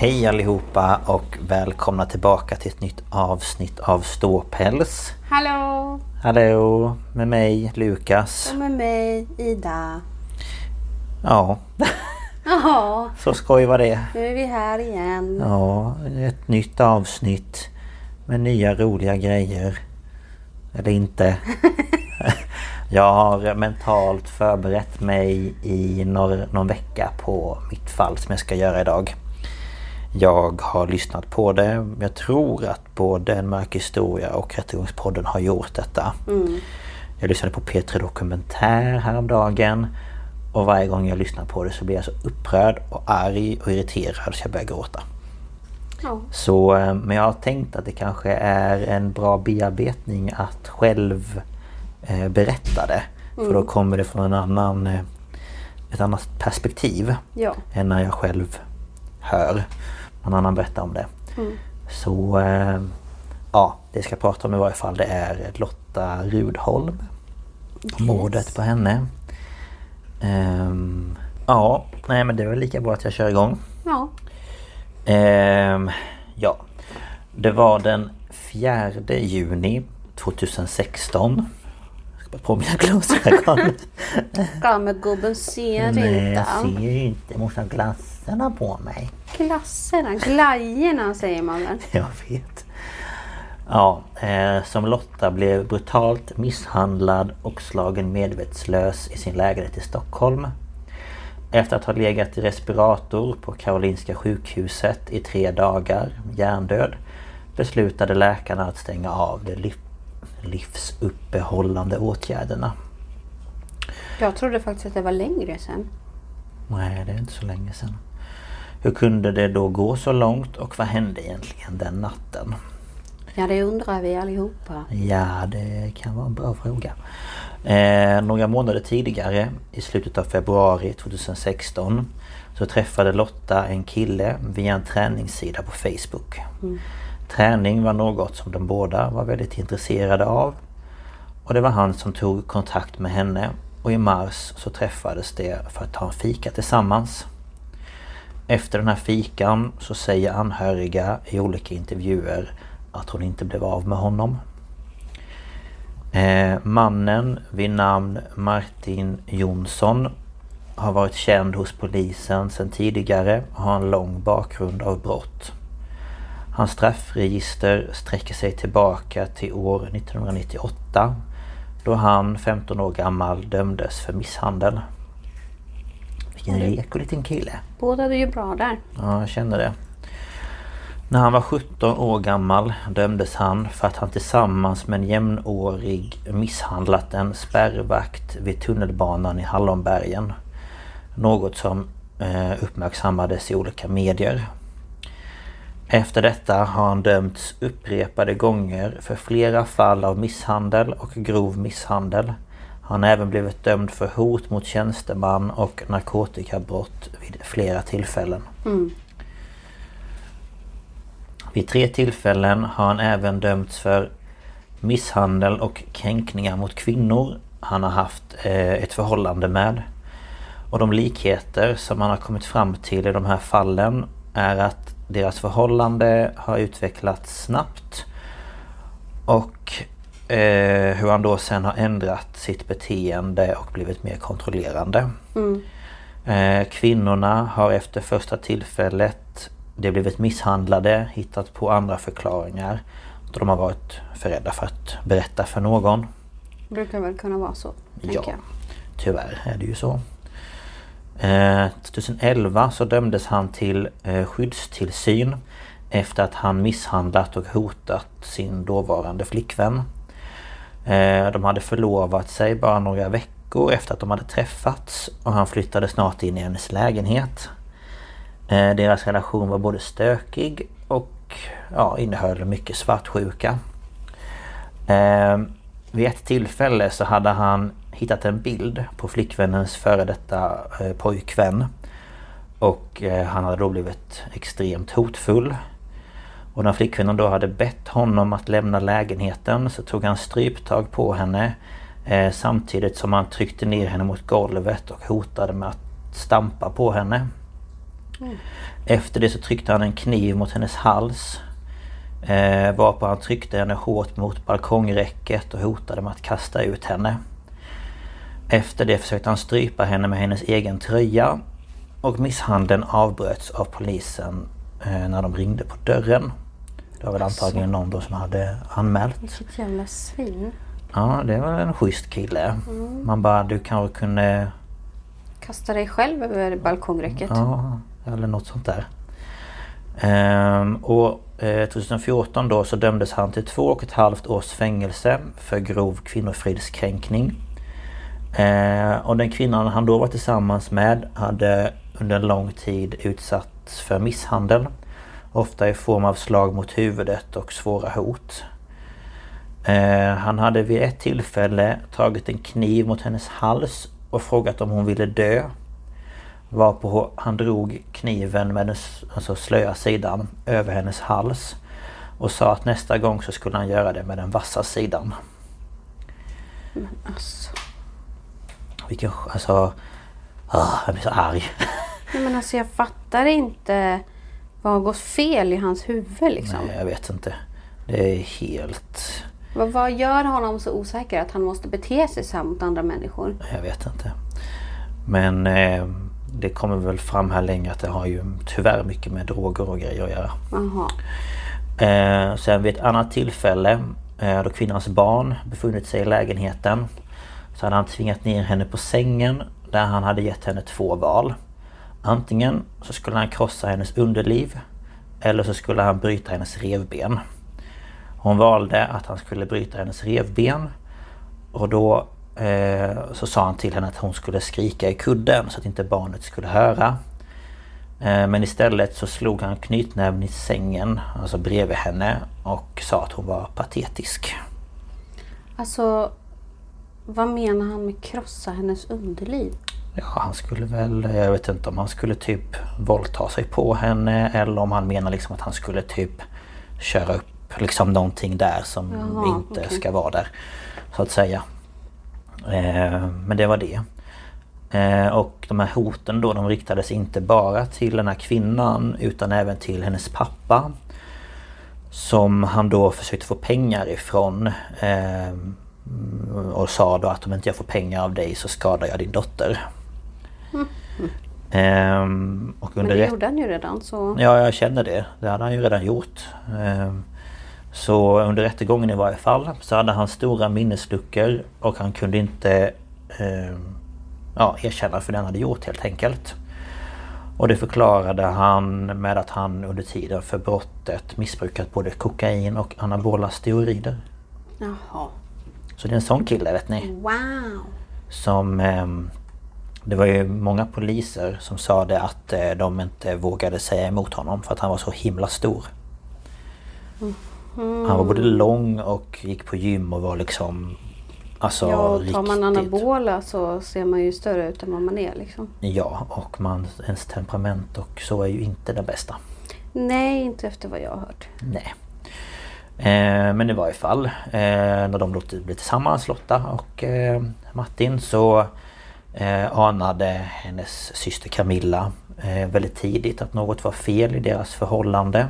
Hej allihopa och välkomna tillbaka till ett nytt avsnitt av Ståpäls. Hallå! Hallå! Med mig Lukas. Och med mig Ida. Ja, Jaha, så skoj var det. nu är vi här igen. Ja, ett nytt avsnitt med nya roliga grejer. Eller inte. Jag har mentalt förberett mig i någon, någon vecka på mitt fall som jag ska göra idag. Jag har lyssnat på det. Jag tror att både En mörk historia och Rättegångspodden har gjort detta. Jag lyssnade på P3 Dokumentär häromdagen. Och varje gång jag lyssnar på det så blir jag så upprörd och arg och irriterad så jag börjar gråta. Ja. Så, eh, men jag har tänkt att det kanske är en bra bearbetning att själv eh, berätta det. För då kommer det från en annan, eh, ett annat perspektiv Ja. än när jag själv hör någon annan berätta om det. Så eh, ja, det jag ska prata om i varje fall det är Lotta Rudholm. Mordet på henne. Ehm, ja, nej men det är väl lika bra att jag kör igång. Ja. Ehm, ja, det var den 4 juni 2016. Jag ska bara på mina glasögon. Gammelgubben ser Nej, inte. jag ser inte. Jag måste ha glasserna på mig. Klasserna, glajjorna säger man väl? Jag vet. Ja, eh, som Lotta blev brutalt misshandlad och slagen medvetslös i sin lägenhet i Stockholm. Efter att ha legat i respirator på Karolinska sjukhuset i tre dagar, hjärndöd, beslutade läkarna att stänga av de liv- livsuppehållande åtgärderna. Jag trodde faktiskt att det var längre sen. Nej, det är inte så länge sedan. Hur kunde det då gå så långt och vad hände egentligen den natten? Ja, det undrar vi allihopa. Ja, det kan vara en bra fråga. Eh, några månader tidigare, i slutet av februari 2016, så träffade Lotta en kille via en träningssida på Facebook. Träning var något som de båda var väldigt intresserade av. Och det var han som tog kontakt med henne och i mars så träffades de för att ta en fika tillsammans. Efter den här fikan så säger anhöriga i olika intervjuer att hon inte blev av med honom. Eh, mannen vid namn Martin Jonsson har varit känd hos polisen sedan tidigare och har en lång bakgrund av brott. Hans straffregister sträcker sig tillbaka till år 1998 då han, 15 år gammal, dömdes för misshandel. Vilken reko liten kille! Båda är ju bra där. Ja, jag känner det. När han var 17 år gammal dömdes han för att han tillsammans med en jämnårig misshandlat en spärrvakt vid tunnelbanan i Hallonbergen. Något som eh, uppmärksammades i olika medier. Efter detta har han dömts upprepade gånger för flera fall av misshandel och grov misshandel. Han har även blivit dömd för hot mot tjänsteman och narkotikabrott vid flera tillfällen. Mm. Vid tre tillfällen har han även dömts för misshandel och kränkningar mot kvinnor han har haft eh, ett förhållande med. Och de likheter som man har kommit fram till i de här fallen är att deras förhållande har utvecklats snabbt och eh, hur han då sen har ändrat sitt beteende och blivit mer kontrollerande. Mm. Eh, kvinnorna har efter första tillfället de blivit misshandlade, hittat på andra förklaringar. De har varit för rädda för att berätta för någon. Brukar väl kunna vara så. Ja, jag. tyvärr är det ju så. Eh, 2011 så dömdes han till eh, skyddstillsyn efter att han misshandlat och hotat sin dåvarande flickvän. Eh, de hade förlovat sig bara några veckor efter att de hade träffats och han flyttade snart in i hennes lägenhet. Eh, deras relation var både stökig och ja, innehöll mycket svartsjuka. Eh, vid ett tillfälle så hade han hittat en bild på flickvännens före detta pojkvän. Och han hade då blivit extremt hotfull. Och när flickvännen då hade bett honom att lämna lägenheten så tog han stryptag på henne. Eh, samtidigt som han tryckte ner henne mot golvet och hotade med att stampa på henne. Efter det så tryckte han en kniv mot hennes hals. Eh, varpå han tryckte henne hårt mot balkongräcket och hotade med att kasta ut henne. Efter det försökte han strypa henne med hennes egen tröja. Och misshandeln avbröts av polisen eh, när de ringde på dörren. Det var väl antagligen någon då som hade anmält. Vilket jävla svin. Ja, det var en schysst kille. Man bara, du kanske kunde... Kasta dig själv över balkongräcket. Ja, eller något sånt där. Ehm, och eh, 2014 då så dömdes han till två och ett halvt års fängelse för grov kvinnofridskränkning. Eh, och den kvinnan han då var tillsammans med hade under en lång tid utsatts för misshandel. Ofta i form av slag mot huvudet och svåra hot. Eh, han hade vid ett tillfälle tagit en kniv mot hennes hals och frågat om hon ville dö. Varpå han drog kniven med den alltså slöa sidan över hennes hals. Och sa att nästa gång så skulle han göra det med den vassa sidan. Alltså. Vilken... Alltså... Ah, jag blir så arg. Nej, men alltså jag fattar inte vad har gått fel i hans huvud liksom. Nej, jag vet inte. Det är helt... Vad, vad gör honom så osäker att han måste bete sig så här mot andra människor? Jag vet inte. Men eh, det kommer väl fram här länge att det har ju tyvärr mycket med droger och grejer att göra. Eh, sen vid ett annat tillfälle eh, då kvinnans barn befunnit sig i lägenheten så hade han tvingat ner henne på sängen där han hade gett henne två val. Antingen så skulle han krossa hennes underliv eller så skulle han bryta hennes revben. Hon valde att han skulle bryta hennes revben och då eh, så sa han till henne att hon skulle skrika i kudden så att inte barnet skulle höra. Eh, Men istället så slog han knytnäven i sängen, alltså bredvid henne och sa att hon var patetisk. Alltså, vad menar han med krossa hennes underliv? Ja, han skulle väl, jag vet inte om han skulle typ våldta sig på henne eller om han menar liksom att han skulle typ köra upp liksom någonting där som Jaha, inte okej. ska vara där. Så att säga. Eh, men det var det. Eh, och de här hoten då de riktades inte bara till den här kvinnan utan även till hennes pappa. Som han då försökte få pengar ifrån. Eh, och sa då att om inte jag får pengar av dig så skadar jag din dotter. Ehm, och Men under det rätt- gjorde han ju redan så... Ja, jag känner det. Det hade han ju redan gjort. Ehm, Så under rättegången i varje fall så hade han stora minnesluckor och han kunde inte ehm, ja, erkänna för det han hade gjort helt enkelt. Och det förklarade han med att han under tiden för brottet missbrukat både kokain och anabola steroider. Jaha. Så det är en sån kille vet ni. Wow. Som... ehm, det var ju många poliser som sa det att eh, de inte vågade säga emot honom för att han var så himla stor. Han var både lång och gick på gym och var liksom... Alltså Ja, och tar man anabola så ser man ju större ut än vad man är liksom. Ja, och man, ens temperament och så är ju inte det bästa. Nej, inte efter vad jag har hört. Nej. Eh, men i varje fall eh, när de blev tillsammans Lotta och eh, Martin så eh, anade hennes syster Camilla eh, väldigt tidigt att något var fel i deras förhållande.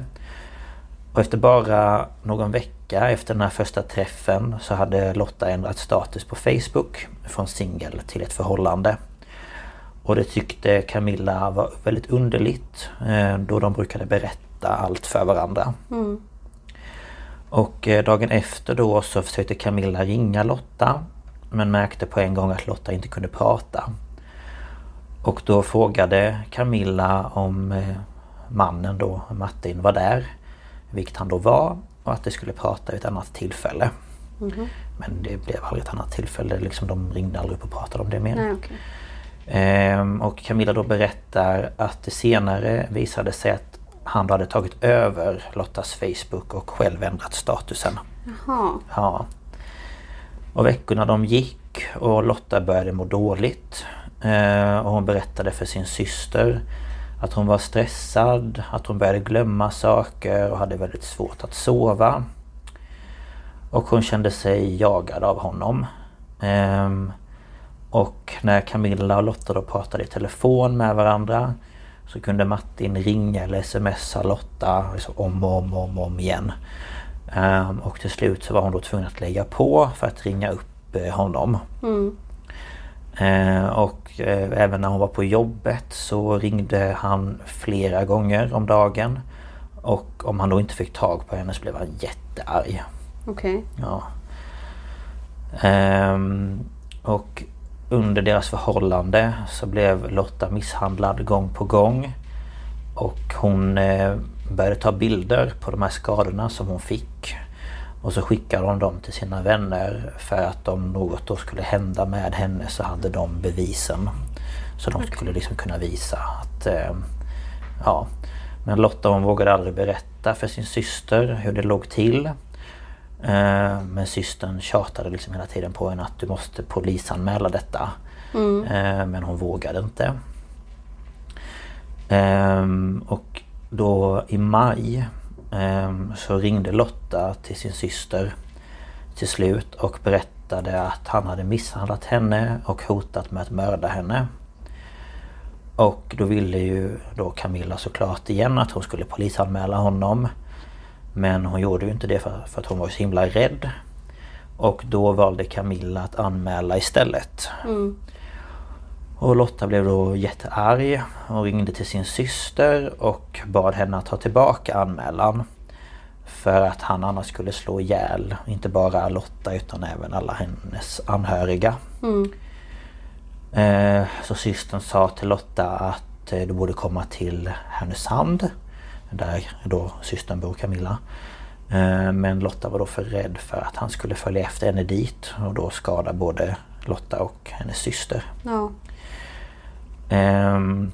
Och efter bara någon vecka efter den här första träffen så hade Lotta ändrat status på Facebook från singel till ett förhållande. Och det tyckte Camilla var väldigt underligt eh, då de brukade berätta allt för varandra. Och eh, dagen efter då så försökte Camilla ringa Lotta men märkte på en gång att Lotta inte kunde prata. Och då frågade Camilla om eh, mannen då, Martin, var där. Vilket han då var och att de skulle prata vid ett annat tillfälle. Men det blev aldrig ett annat tillfälle, liksom de ringde aldrig upp och pratade om det mer. Nej, okej. Ehm, och Camilla då berättar att det senare visade sig att han då hade tagit över Lottas Facebook och själv ändrat statusen. Jaha. Ja. Och veckorna de gick och Lotta började må dåligt. Eh, och hon berättade för sin syster att hon var stressad, att hon började glömma saker och hade väldigt svårt att sova. Och hon kände sig jagad av honom. Ehm, och när Camilla och Lotta då pratade i telefon med varandra så kunde Martin ringa eller smsa Lotta liksom om och om och om, om igen. Ehm, och till slut så var hon då tvungen att lägga på för att ringa upp eh, honom. Ehm, och eh, även när hon var på jobbet så ringde han flera gånger om dagen. Och om han då inte fick tag på henne så blev han jättearg. Okej. Ja. Ehm, och under deras förhållande så blev Lotta misshandlad gång på gång. Och hon eh, började ta bilder på de här skadorna som hon fick. Och så skickade hon dem till sina vänner för att om något då skulle hända med henne så hade de bevisen. Så de skulle liksom kunna visa att... Eh, ja. Men Lotta hon vågade aldrig berätta för sin syster hur det låg till. Eh, Men systern tjatade liksom hela tiden på henne att du måste polisanmäla detta. Eh, Men hon vågade inte. Ehm, Och då i maj ehm, så ringde Lotta till sin syster till slut och berättade att han hade misshandlat henne och hotat med att mörda henne. Och då ville ju då Camilla såklart igen att hon skulle polisanmäla honom. Men hon gjorde ju inte det för, för att hon var så himla rädd. Och då valde Camilla att anmäla istället. Mm. Och Lotta blev då jättearg och ringde till sin syster och bad henne att ta tillbaka anmälan. För att han annars skulle slå ihjäl inte bara Lotta utan även alla hennes anhöriga. Eh, Så systern sa till Lotta att eh, du borde komma till Härnösand. Där då systern bor, Camilla. Eh, Men Lotta var då för rädd för att han skulle följa efter henne dit och då skada både Lotta och hennes syster. Ja. Ehm,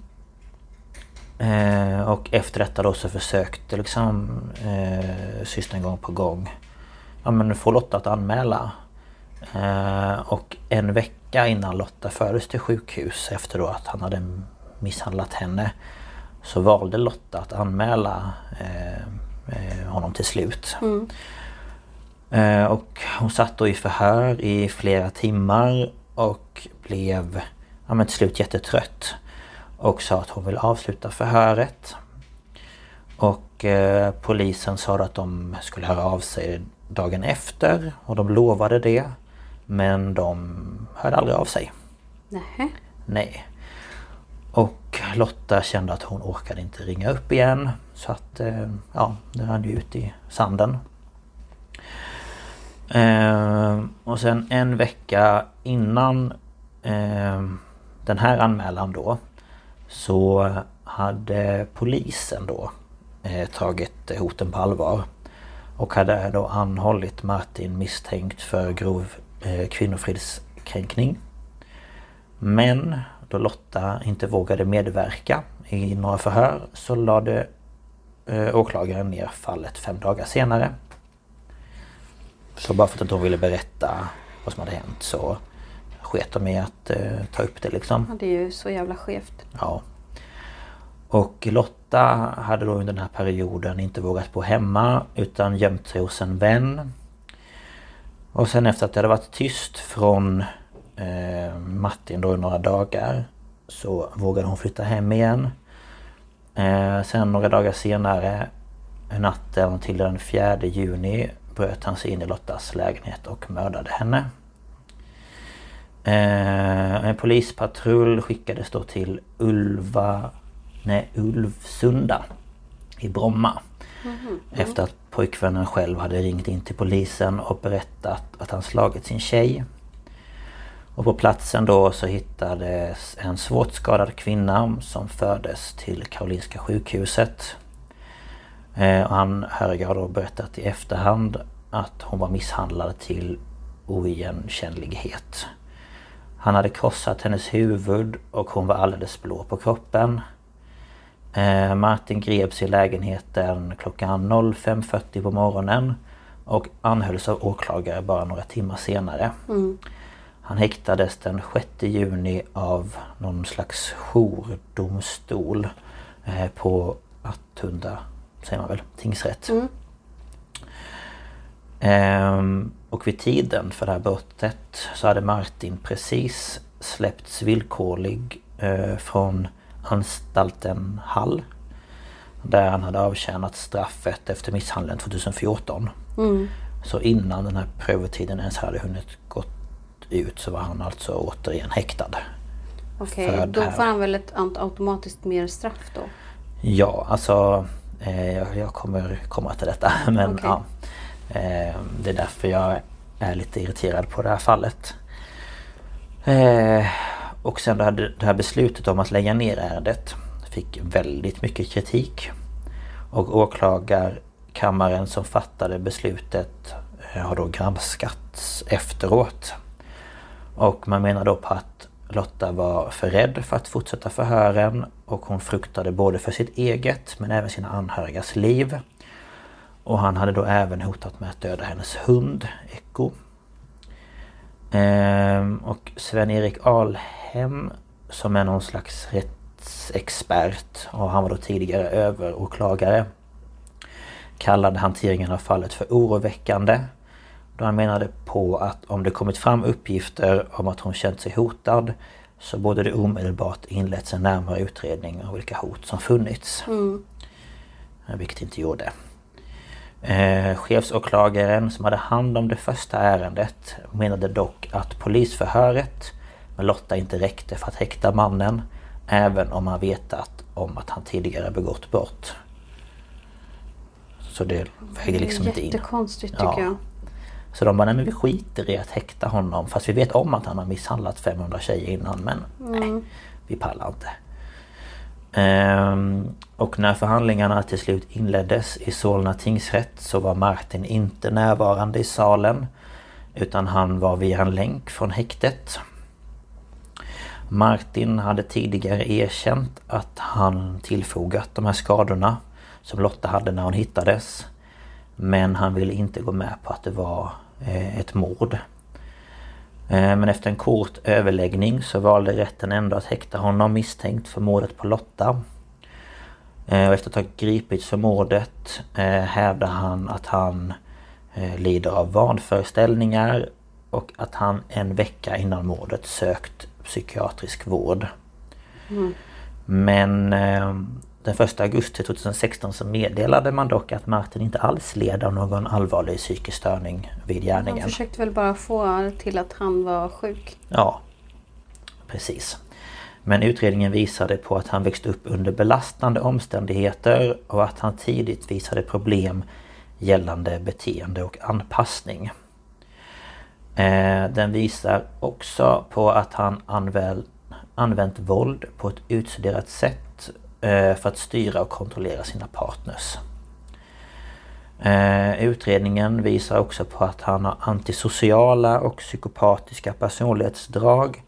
eh, och efter detta då så försökte liksom eh, systern gång på gång ja, men få Lotta att anmäla. Eh, och en vecka innan Lotta fördes till sjukhus efter då att han hade misshandlat henne så valde Lotta att anmäla eh, eh, honom till slut. Eh, och hon satt då i förhör i flera timmar och blev ja, men till slut jättetrött. Och sa att hon vill avsluta förhöret. Och eh, polisen sa att de skulle höra av sig dagen efter och de lovade det. Men de hörde aldrig av sig. Nähä. Nej. Och Lotta kände att hon orkade inte ringa upp igen. Så att eh, ja, det rann ju ut i sanden. Eh, och sen en vecka innan eh, den här anmälan då så hade polisen då eh, tagit hoten på allvar. Och hade då anhållit Martin misstänkt för grov eh, kvinnofridskränkning. Men då Lotta inte vågade medverka i några förhör så lade eh, åklagaren ner fallet fem dagar senare. Så bara för att hon ville berätta vad som hade hänt så sket de i att eh, ta upp det liksom. Ja, det är ju så jävla skevt. Ja. Och Lotta hade då under den här perioden inte vågat bo hemma utan gömt sig hos en vän. Och sen efter att det hade varit tyst från eh, Martin då i några dagar så vågade hon flytta hem igen. Eh, sen några dagar senare, natten till den 4 juni, bröt han sig in i Lottas lägenhet och mördade henne. Eh, en polispatrull skickades då till Ulva, nej, Ulvsunda i Bromma. Efter att pojkvännen själv hade ringt in till polisen och berättat att han slagit sin tjej. Och på platsen då så hittades en svårt skadad kvinna som fördes till Karolinska sjukhuset. Eh, och anhöriga har då berättat i efterhand att hon var misshandlad till oigenkännlighet. Han hade krossat hennes huvud och hon var alldeles blå på kroppen. Eh, Martin greps i lägenheten klockan 05.40 på morgonen och anhölls av åklagare bara några timmar senare. Han häktades den 6 juni av någon slags jourdomstol eh, på Attunda, säger man väl, tingsrätt. Ehm, och vid tiden för det här brottet så hade Martin precis släppts villkorlig eh, från anstalten Hall. Där han hade avtjänat straffet efter misshandeln 2014. Så innan den här prövotiden ens hade hunnit gått ut så var han alltså återigen häktad. Okej, det då får han väl ett aut- automatiskt mer straff då? Ja, alltså eh, jag, kommer komma till detta. Men Okej. ja, Eh, det är därför jag är lite irriterad på det här fallet. Eh, och sen det här, det här beslutet om att lägga ner ärendet fick väldigt mycket kritik. Och åklagarkammaren som fattade beslutet eh, har då granskats efteråt. Och man menar då på att Lotta var för rädd för att fortsätta förhören och hon fruktade både för sitt eget men även sina anhörigas liv. Och han hade då även hotat med att döda hennes hund, Echo. Ehm, och Sven-Erik Alhem som är någon slags rättsexpert och han var då tidigare överåklagare kallade hanteringen av fallet för oroväckande. Då han menade på att om det kommit fram uppgifter om att hon känt sig hotad så borde det omedelbart inletts en närmare utredning av vilka hot som funnits. Eh, Vilket inte gjorde. Eh, chefsåklagaren som hade hand om det första ärendet menade dock att polisförhöret med Lotta inte räckte för att häkta mannen även om man vetat om att han tidigare begått brott. Så det vägde liksom inte in. Jättekonstigt tycker Ja. jag. Så de bara, nej men vi skiter i att häkta honom fast vi vet om att han har misshandlat 500 tjejer innan men nej, vi pallar inte. Ehm, och när förhandlingarna till slut inleddes i Solna tingsrätt så var Martin inte närvarande i salen utan han var via en länk från häktet. Martin hade tidigare erkänt att han tillfogat de här skadorna som Lotta hade när hon hittades. Men han ville inte gå med på att det var eh, ett mord. Eh, Men efter en kort överläggning så valde rätten ändå att häkta honom misstänkt för mordet på Lotta. Eh, Och efter att ha gripits för mordet eh, hävdar han att han lider av vanföreställningar och att han en vecka innan mordet sökt psykiatrisk vård. Men eh, den 1 augusti 2016 så meddelade man dock att Martin inte alls led av någon allvarlig psykisk störning vid Han gärningen. försökte väl bara få till att han var sjuk. Ja, precis. Men utredningen visade på att han växte upp under belastande omständigheter och att han tidigt visade problem gällande beteende och anpassning. Eh, Den visar också på att han använt våld på ett utstuderat sätt för att styra och kontrollera sina partners. Eh, utredningen visar också på att han har antisociala och psykopatiska personlighetsdrag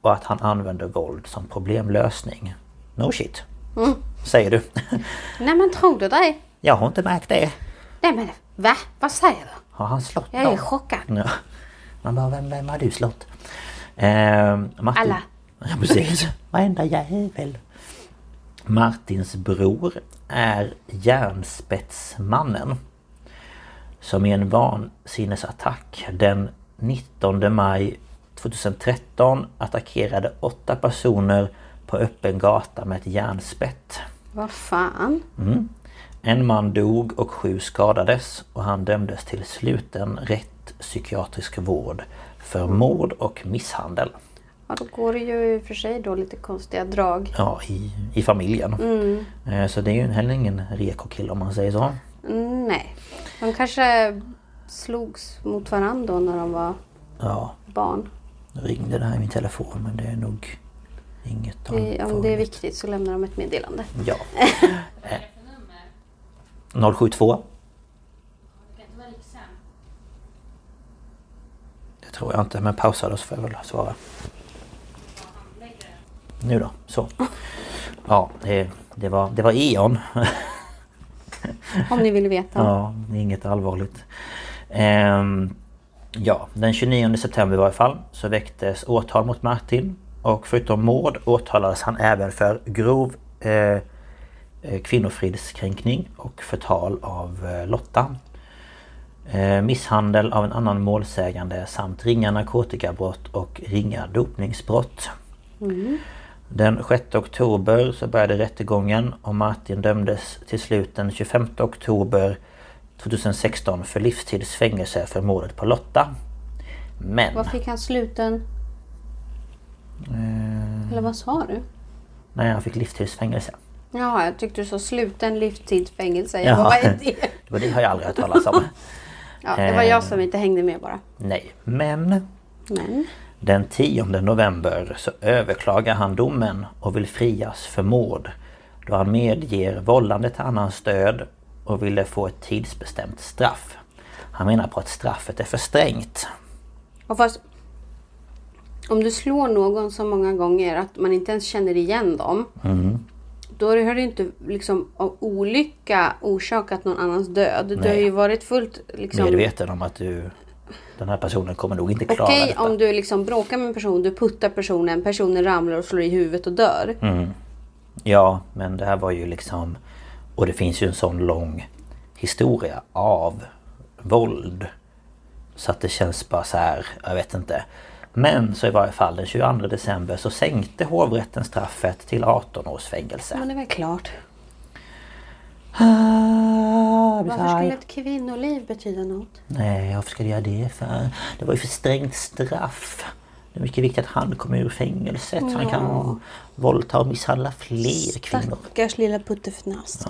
och att han använder våld som problemlösning. No shit. Säger du. Nej men tror du det? Jag har inte märkt det. Nej men va? Vad säger du? Har han slått Jag är någon? chockad. Ja. Man bara, vem, vem har du slått? Eh, Martin... Alla. Ja precis. Varenda jävel. Martins bror är Järnspetsmannen. Som i en vansinnesattack den 19 maj 2013 attackerade åtta personer på öppen gata med ett järnspett. Vad fan? Mm. En man dog och sju skadades och han dömdes till sluten rättspsykiatrisk vård för mord och misshandel. Ja då går det ju i och för sig då lite konstiga drag. Ja, i, i familjen. Eh, Så det är ju heller ingen reko kille om man säger så. Mm, nej. De kanske slogs mot varandra då när de var Ja, barn. nu ringde det här i min telefon men det är nog inget Det, om det är viktigt så lämnar de ett meddelande. Ja. Eh, 072. Det tror jag inte men pausa då så får jag väl svara. Nu då, så. Ja, det, det, var, det var E.ON. Om ni vill veta. Ja, det är inget allvarligt. Ehm, ja, den 29 september i varje fall så väcktes åtal mot Martin. Och förutom mord åtalades han även för grov eh, eh, kvinnofridskränkning och förtal av eh, Lotta. Eh, misshandel av en annan målsägande samt ringa narkotikabrott och ringa dopningsbrott. Den 6 oktober så började rättegången och Martin dömdes till slut den 25 oktober 2016 för livstids fängelse för mordet på Lotta. Men... Vad fick han sluten? Eh, Eller vad sa du? nej, han fick livstids fängelse. Ja, jag tyckte du sa sluten livstidsfängelse. Ja. Vad är det? Det var det har jag aldrig hört talas om. Ja, det var jag som inte hängde med bara. Nej, men Men. Den 10 november så överklagar han domen och vill frias för mord. Då han medger vållande till annans död och ville få ett tidsbestämt straff. Han menar på att straffet är för strängt. Och fast, om du slår någon så många gånger att man inte ens känner igen dem. Mm. Då har du inte liksom av olycka orsakat någon annans död. Du har Nej. ju varit fullt liksom... Medveten om att du... Den här personen kommer nog inte klara Okej detta. om du liksom bråkar med en person, du puttar personen, personen ramlar och slår i huvudet och dör. Mm. Ja, men det här var ju liksom... Och det finns ju en sån lång historia av våld. Så att det känns bara så här, jag vet inte. Men så i varje fall den 22 december så sänkte hovrätten straffet till 18 års fängelse. Men det är väl klart. Ah, Varför skulle ett kvinnoliv betyda något? Nej, varför ska det göra det för? Det var ju för strängt straff. Det är mycket viktigt att han kommer ur fängelset så han kan våldta och misshandla fler kvinnor. Stackars lilla puttefnask.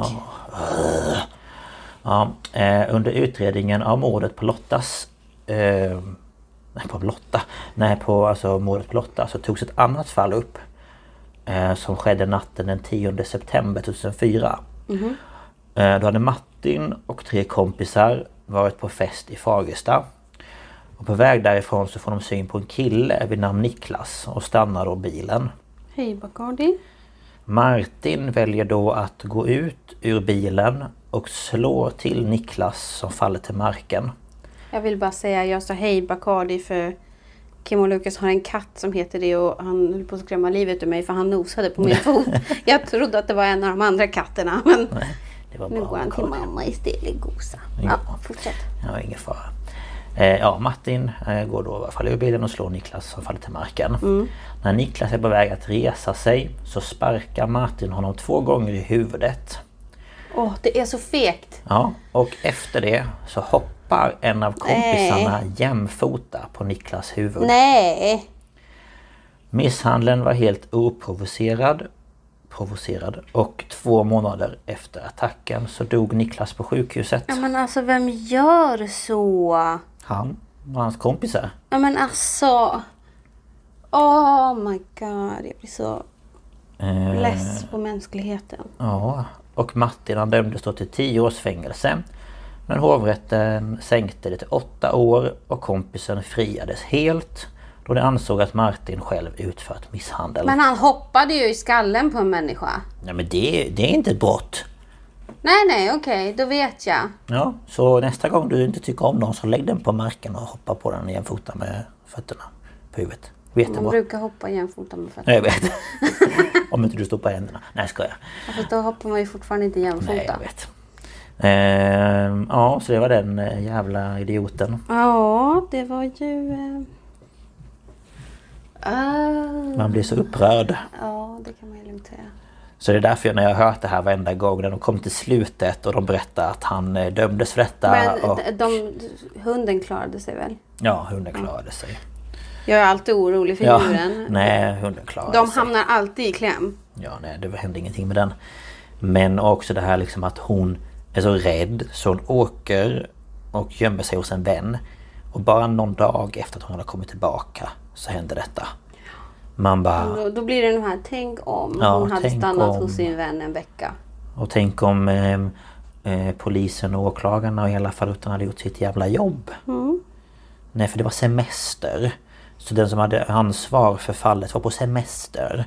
Ja, eh, under utredningen av mordet på Lottas... Eh, nej, på Lotta. Nej, på alltså mordet på Lotta så togs ett annat fall upp. Eh, som skedde natten den 10 september 2004. Eh, då hade Martin och tre kompisar varit på fest i Fagersta. Och på väg därifrån så får de syn på en kille vid namn Niklas och stannar då bilen. Hej Bacardi. Martin väljer då att gå ut ur bilen och slå till Niklas som faller till marken. Jag vill bara säga jag sa hej Bacardi för Kim och Lukas har en katt som heter det och han höll på att skrämma livet ur mig för han nosade på min fot. Jag trodde att det var en av de andra katterna men var nu går han till mamma istället gosa. Ja. Fortsätt. Ja, ingen fara. Eh, ja, Martin eh, går då i alla fall ur bilen och slår Niklas som faller till marken. När Niklas är på väg att resa sig så sparkar Martin honom två gånger i huvudet. Åh, det är så fegt. Ja, och efter det så hoppar en av kompisarna jämfota på Niklas huvud. Nej! Misshandeln var helt oprovocerad provocerad och två månader efter attacken så dog Niklas på sjukhuset. Ja men alltså vem gör så? Han och hans kompisar. Ja men alltså. Oh my god, jag blir så Eh, less på mänskligheten. Ja, och Martin han dömdes då till 10 års fängelse. Men hovrätten sänkte det till 8 år och kompisen friades helt. Då de ansåg att Martin själv utfört misshandel. Men han hoppade ju i skallen på en människa. Ja men det, det är inte ett brott. Nej, nej, okej, då vet jag. Ja, så nästa gång du inte tycker om någon så lägg den på marken och hoppa på den jämfota med fötterna på huvudet. Man Jättebra. brukar hoppa jämfota med fötterna. Ja, jag vet. om inte du stoppar händerna. Nej, ska jag. Fast då hoppar man ju fortfarande inte Nej, jämfota. jag vet. Ehm, ja, så det var den eh, jävla idioten. Ja, det var ju... Eh... ah, Man blir så upprörd. ja, det kan man ju lugnt säga. Så det är därför jag, när jag har hört det här varenda gång när de kom till slutet och de berättar att han eh, dömdes för detta. Men och, de, de, hunden klarade sig väl? ja, hunden klarade sig. Jag är alltid orolig för Ja, djuren. nej, hunden klarade De sig. hamnar alltid i kläm. Ja, nej, det hände ingenting med den. Men också det här liksom att hon är så rädd så hon åker och gömmer sig hos en vän. Och bara någon dag efter att hon har kommit tillbaka så händer detta. Man bara... Då, då blir det den här, tänk om Ja, hon hade stannat om. hos sin vän en vecka. Och tänk om eh, eh, polisen och åklagarna och hela falutan hade gjort sitt jävla jobb. Nej, för det var semester. Så den som hade ansvar för fallet var på semester.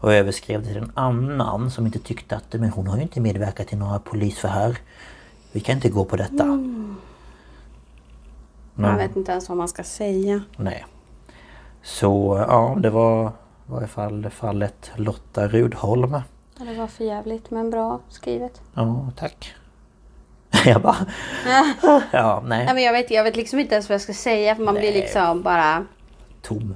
Och överskrev det till en annan som inte tyckte att men hon har ju inte medverkat till några polisförhör. Vi kan inte gå på detta. Man vet inte ens vad man ska säga. Nej. Så ja, det var i varje fall fallet Lotta Rudholm. Ja, det var för jävligt men bra skrivet. Ja, tack. Jag bara... Ja, Nej, nej. men jag, vet, jag vet liksom inte ens vad jag ska säga för man blir Nej. liksom bara... Tom.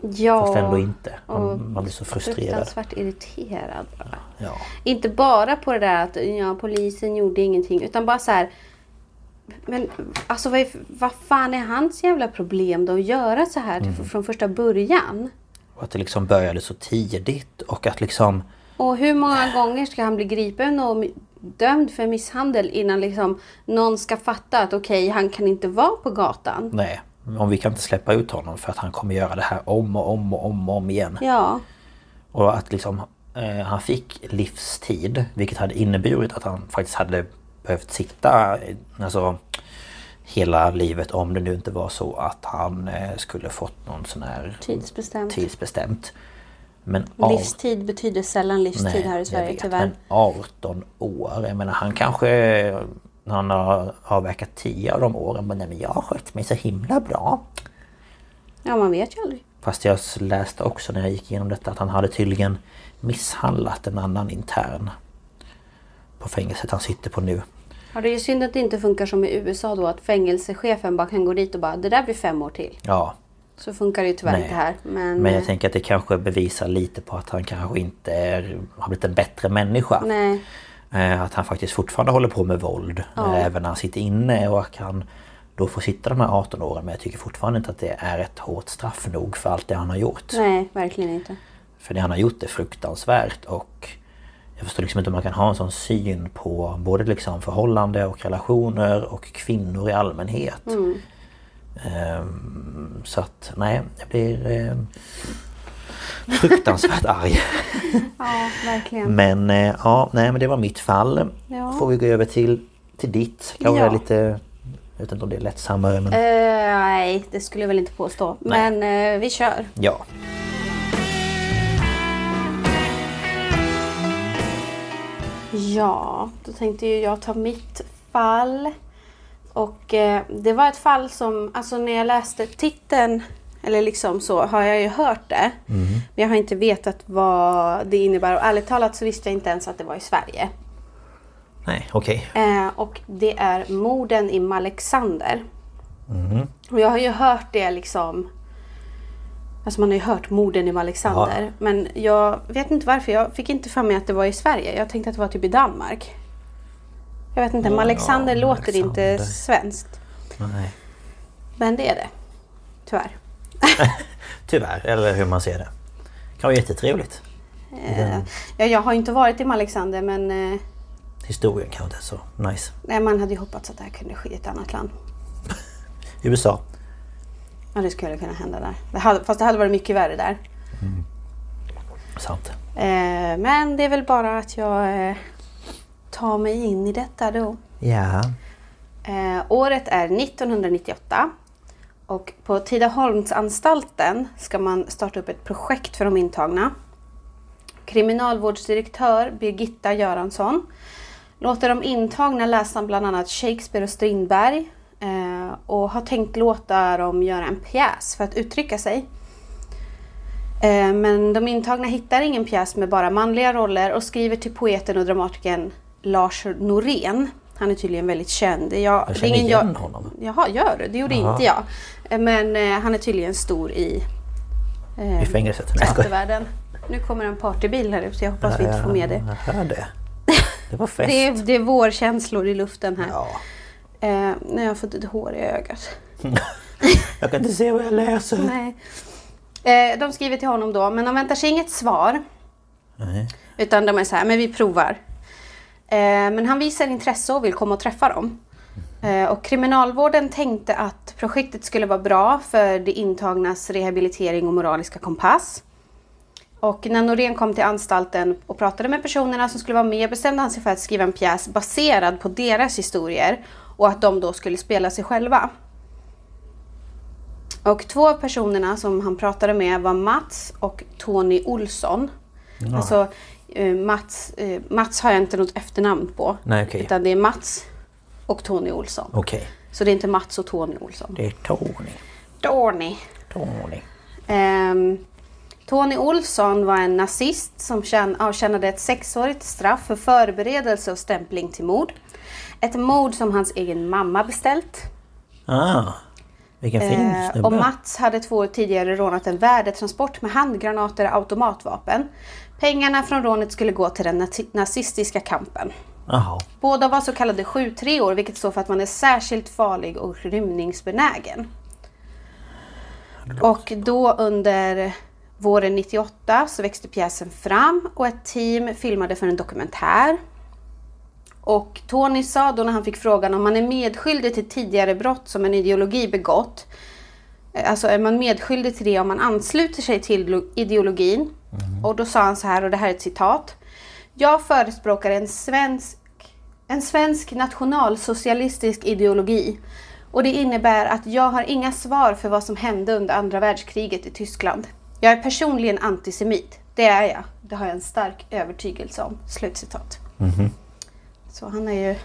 Ja. Fast ändå inte. Man, man blir så frustrerad. Fruktansvärt irriterad bara. Ja. Inte bara på det där att ja, polisen gjorde ingenting utan bara så här. Men alltså vad, är, vad fan är hans jävla problem då att göra så här Mm. från första början? Och att det liksom började så tidigt och att liksom... Och hur många gånger ska han bli gripen och dömd för misshandel innan liksom någon ska fatta att okej, han kan inte vara på gatan. Nej, om vi kan inte släppa ut honom för att han kommer göra det här om och om och om och om igen. Ja, Och att liksom eh, han fick livstid vilket hade inneburit att han faktiskt hade behövt sitta alltså, hela livet om det nu inte var så att han eh, skulle fått någon sån här tidsbestämt. tidsbestämt. Men Livstid betyder sällan livstid Nej, här i jag Sverige vet, tyvärr. Men 18 år, jag menar han kanske... Han har avverkat 10 av de åren men nej, men jag har skött mig så himla bra. Ja, man vet ju aldrig. Fast jag läste också när jag gick igenom detta att han hade tydligen misshandlat en annan intern. På fängelset han sitter på nu. Ja, det är ju synd att det inte funkar som i USA då att fängelsechefen bara kan gå dit och bara det där blir fem år till. Ja, Så funkar det ju tyvärr Nej. inte här. Men, men jag tänker att det kanske bevisar lite på att han kanske inte är, har blivit en bättre människa. nej. Eh, Att han faktiskt fortfarande håller på med våld. Ja. eh, Även när han sitter inne och att han då får sitta de här 18 åren. Men jag tycker fortfarande inte att det är ett hårt straff nog för allt det han har gjort. Nej, verkligen inte. För det han har gjort är fruktansvärt och jag förstår liksom inte hur man kan ha en sån syn på både liksom förhållande och relationer och kvinnor i allmänhet. Mm. Ehm, så att nej, jag blir ehm, fruktansvärt arg. Ja, verkligen. Men eh, ja, nej men det var mitt fall. Ja. Får vi gå över till, till ditt. Kanske Ja. lite... Jag vet inte om det är lättsammare men... Eh, nej, det skulle jag väl inte påstå. Nej. Men eh, vi kör. Ja. Ja, då tänkte ju jag ta mitt fall. Och eh, det var ett fall som, alltså när jag läste titeln, eller liksom så, har jag ju hört det. Men jag har inte vetat vad det innebär. Och ärligt talat så visste jag inte ens att det var i Sverige. Nej, okej. Eh, och det är morden i Malexander. Och jag har ju hört det liksom... Alltså man har ju hört morden i Malexander. Ja. Men jag vet inte varför. Jag fick inte för mig att det var i Sverige. Jag tänkte att det var typ i Danmark. Jag vet inte, Ja, Malexander låter inte Malexander. svenskt. Nej. Men det är det. Tyvärr. Tyvärr, eller hur man ser det. Kan vara jättetrevligt. Eh, ja, jag har inte varit i Malexander men eh, Historien kanske inte är så nice. nej, man hade ju hoppats att det här kunde ske i ett annat land. USA. Ja, det skulle kunna hända där. Det hade, fast det hade varit mycket värre där. Sant. Eh, men det är väl bara att jag eh, tar mig in i detta då. Ja. Eh, året är 1998 och på Tidaholmsanstalten ska man starta upp ett projekt för de intagna. Kriminalvårdsdirektör Birgitta Göransson låter de intagna läsa bland annat Shakespeare och Strindberg och har tänkt låta dem göra en pjäs för att uttrycka sig. Eh, men de intagna hittar ingen pjäs med bara manliga roller och skriver till poeten och dramatikern Lars Norén. Han är tydligen väldigt känd. Jag, Jag känner igen honom. Jaha, gör du? Det gjorde Jaha. inte jag. Eh, Men eh, han är tydligen stor i eh, I fängelset. Jag teatervärlden. Nu kommer en partybil här ute, jag hoppas vi inte får med det. Jag hör det. Det var fest. Det är, det är vårkänslor i luften här. Ja. Eh, har jag fått ett hår i ögat. Jag kan inte se vad jag läser. Nej. Eh, de skriver till honom då, men de väntar sig inget svar. Nej. Utan de är så här, men vi provar. Eh, men han visar intresse och vill komma och träffa dem. Eh, och kriminalvården tänkte att projektet skulle vara bra för de intagnas rehabilitering och moraliska kompass. Och när Norén kom till anstalten och pratade med personerna som skulle vara med bestämde han sig för att skriva en pjäs baserad på deras historier och att de då skulle spela sig själva. Och två av personerna som han pratade med var Mats och Tony Olsson. Alltså eh, Mats, eh, Mats har jag inte något efternamn på. Nej, okej. Utan det är Mats och Tony Olsson. Okej. Så det är inte Mats och Tony Olsson. Det är Tony. Tony. Tony. Ehm, Tony Olsson var en nazist som avtjänade ett sexårigt straff för förberedelse och stämpling till mord. Ett mord som hans egen mamma beställt. Ah. Vilken fin Eh, snubbe. och Mats hade två år tidigare rånat en värdetransport med handgranater och automatvapen. Pengarna från rånet skulle gå till den nazi- nazistiska kampen. Jaha. Båda var så kallade 7-3 år vilket står för att man är särskilt farlig och rymningsbenägen. Och då under våren 98 så växte pjäsen fram och ett team filmade för en dokumentär. Och Tony sa då när han fick frågan om man är medskyldig till tidigare brott som en ideologi begått. eh, Alltså är man medskyldig till det om man ansluter sig till ideologin? Och då sa han så här, och det här är ett citat. Jag förespråkar en svensk, en svensk nationalsocialistisk ideologi. Och det innebär att jag har inga svar för vad som hände under andra världskriget i Tyskland. Jag är personligen antisemit. Det är jag. Det har jag en stark övertygelse om. Slutcitat. Så han är ju...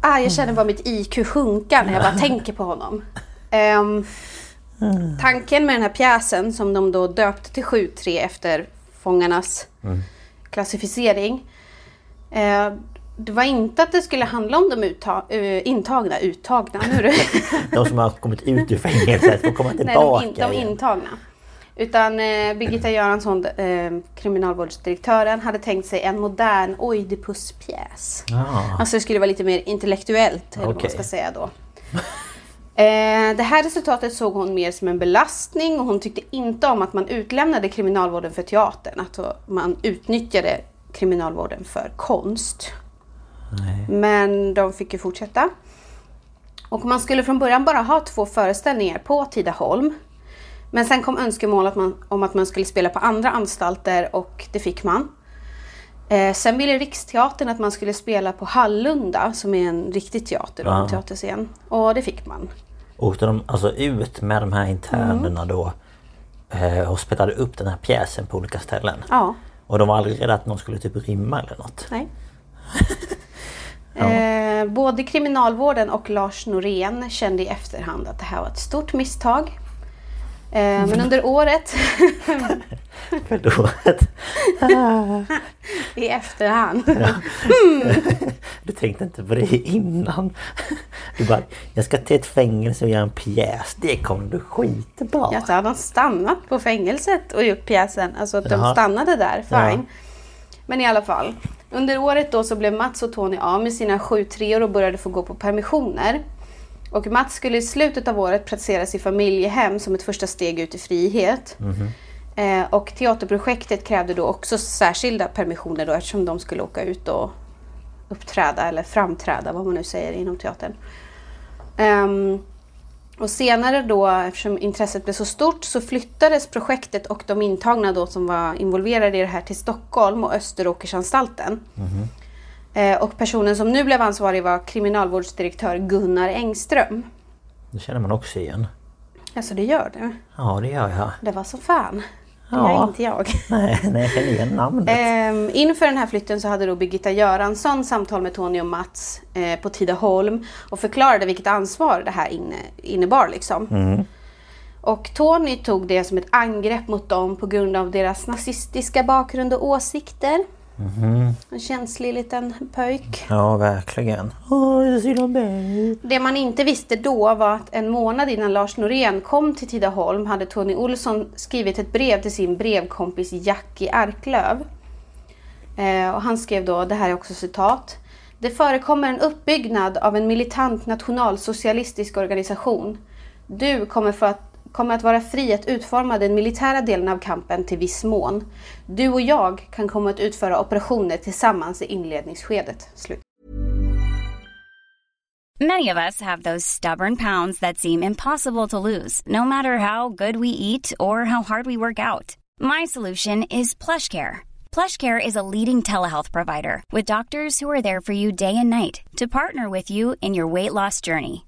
Ah, jag känner bara mitt IQ sjunka när jag bara tänker på honom. Ehm, tanken med den här pjäsen som de då döpte till 7-3 efter fångarnas klassificering. Eh, det var inte att det skulle handla om de uttag, eh, intagna, uttagna, nu är det De som har kommit ut ur fängelset får komma Nej, de, tillbaka in, de intagna. Utan eh, Birgitta Göransson, eh, kriminalvårdsdirektören, hade tänkt sig en modern Oidipuspjäs. Ah. Alltså det skulle vara lite mer intellektuellt, eller vad man ska säga då. Eh, det här resultatet såg hon mer som en belastning och hon tyckte inte om att man utlämnade kriminalvården för teatern. Att man utnyttjade kriminalvården för konst. Men de fick ju fortsätta. Och man skulle från början bara ha två föreställningar på Tidaholm. Men sen kom önskemål att man, om att man skulle spela på andra anstalter och det fick man. Eh, sen ville Riksteatern att man skulle spela på Hallunda som är en riktig teater, då, en Ja. teaterscen. Och det fick man. Åkte de alltså ut med de här internerna Mm. då eh, och spelade upp den här pjäsen på olika ställen? Ja, Och de var aldrig rädda att någon skulle typ rymma eller något? nej. Eh, både kriminalvården och Lars Norén kände i efterhand att det här var ett stort misstag. Eh, men under året, Förlåt. i efterhand, Du tänkte inte på det innan. Du bara, jag ska till ett fängelse och göra en pjäs. Det kommer bli skitbra. Ja, så hade de stannat på fängelset och gjort pjäsen. Alltså att de Jaha. stannade där, Ja. fine. Men i alla fall. Under året då så blev Mats och Tony av med sina sju treor och började få gå på permissioner. Och Mats skulle i slutet av året placeras i familjehem som ett första steg ut i frihet. Eh, och teaterprojektet krävde då också särskilda permissioner då eftersom de skulle åka ut och uppträda eller framträda, vad man nu säger inom teatern. Ehm, Och senare då, eftersom intresset blev så stort, så flyttades projektet och de intagna då som var involverade i det här till Stockholm och Österåkersanstalten. Eh, och personen som nu blev ansvarig var kriminalvårdsdirektör Gunnar Engström. Det känner man också igen. Alltså det gör du. Ja, det gör jag. Det var så fan. Det Ja. gör inte jag. Nej, nej jag känner igen namnet. Ehm, inför den här flytten så hade då Birgitta Göransson samtal med Tony och Mats eh, på Tidaholm och förklarade vilket ansvar det här inne, innebar. Liksom. Och Tony tog det som ett angrepp mot dem på grund av deras nazistiska bakgrund och åsikter. En känslig liten pöjk. Ja, verkligen. Det man inte visste då var att en månad innan Lars Norén kom till Tidaholm hade Tony Olsson skrivit ett brev till sin brevkompis Jackie Arklöv. Eh, och han skrev då, det här är också citat. Det förekommer en uppbyggnad av en militant nationalsocialistisk organisation. Du kommer, för att, kommer att vara fri att utforma den militära delen av kampen till viss mån. Du och jag kan komma att utföra operationer tillsammans i inledningsskedet. Slut. Many of us have those stubborn pounds that seem impossible to lose, no matter how good we eat or how hard we work out. My solution is PlushCare. PlushCare is a leading telehealth provider with doctors who are there for you day and night to partner with you in your weight loss journey.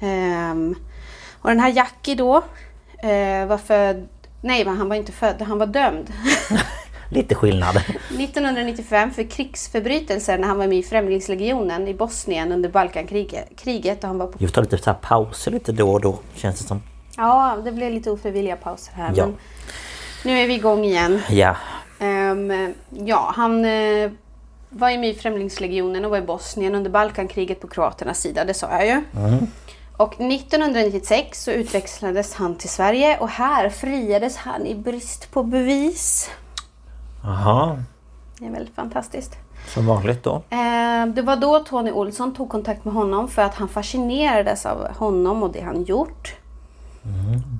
Ehm, och den här Jackie då eh, var född, nej men han var inte född, han var dömd. Lite skillnad. 1995 för krigsförbrytelser när han var med i Främlingslegionen i Bosnien under Balkankriget. Kriget och han var på... Vi tar lite så här pauser lite då och då känns det som. Ja, det blev lite ofrivilliga pauser här. Ja. Men nu är vi igång igen. Ja. Ehm, ja, han eh, var ju med i Främlingslegionen och var i Bosnien under Balkankriget på kroaternas sida, det sa jag ju. Och 1996 så utväxlades han till Sverige och här friades han i brist på bevis. Jaha. Det är väldigt fantastiskt. Som vanligt då. Eh, Det var då Tony Olsson tog kontakt med honom för att han fascinerades av honom och det han gjort.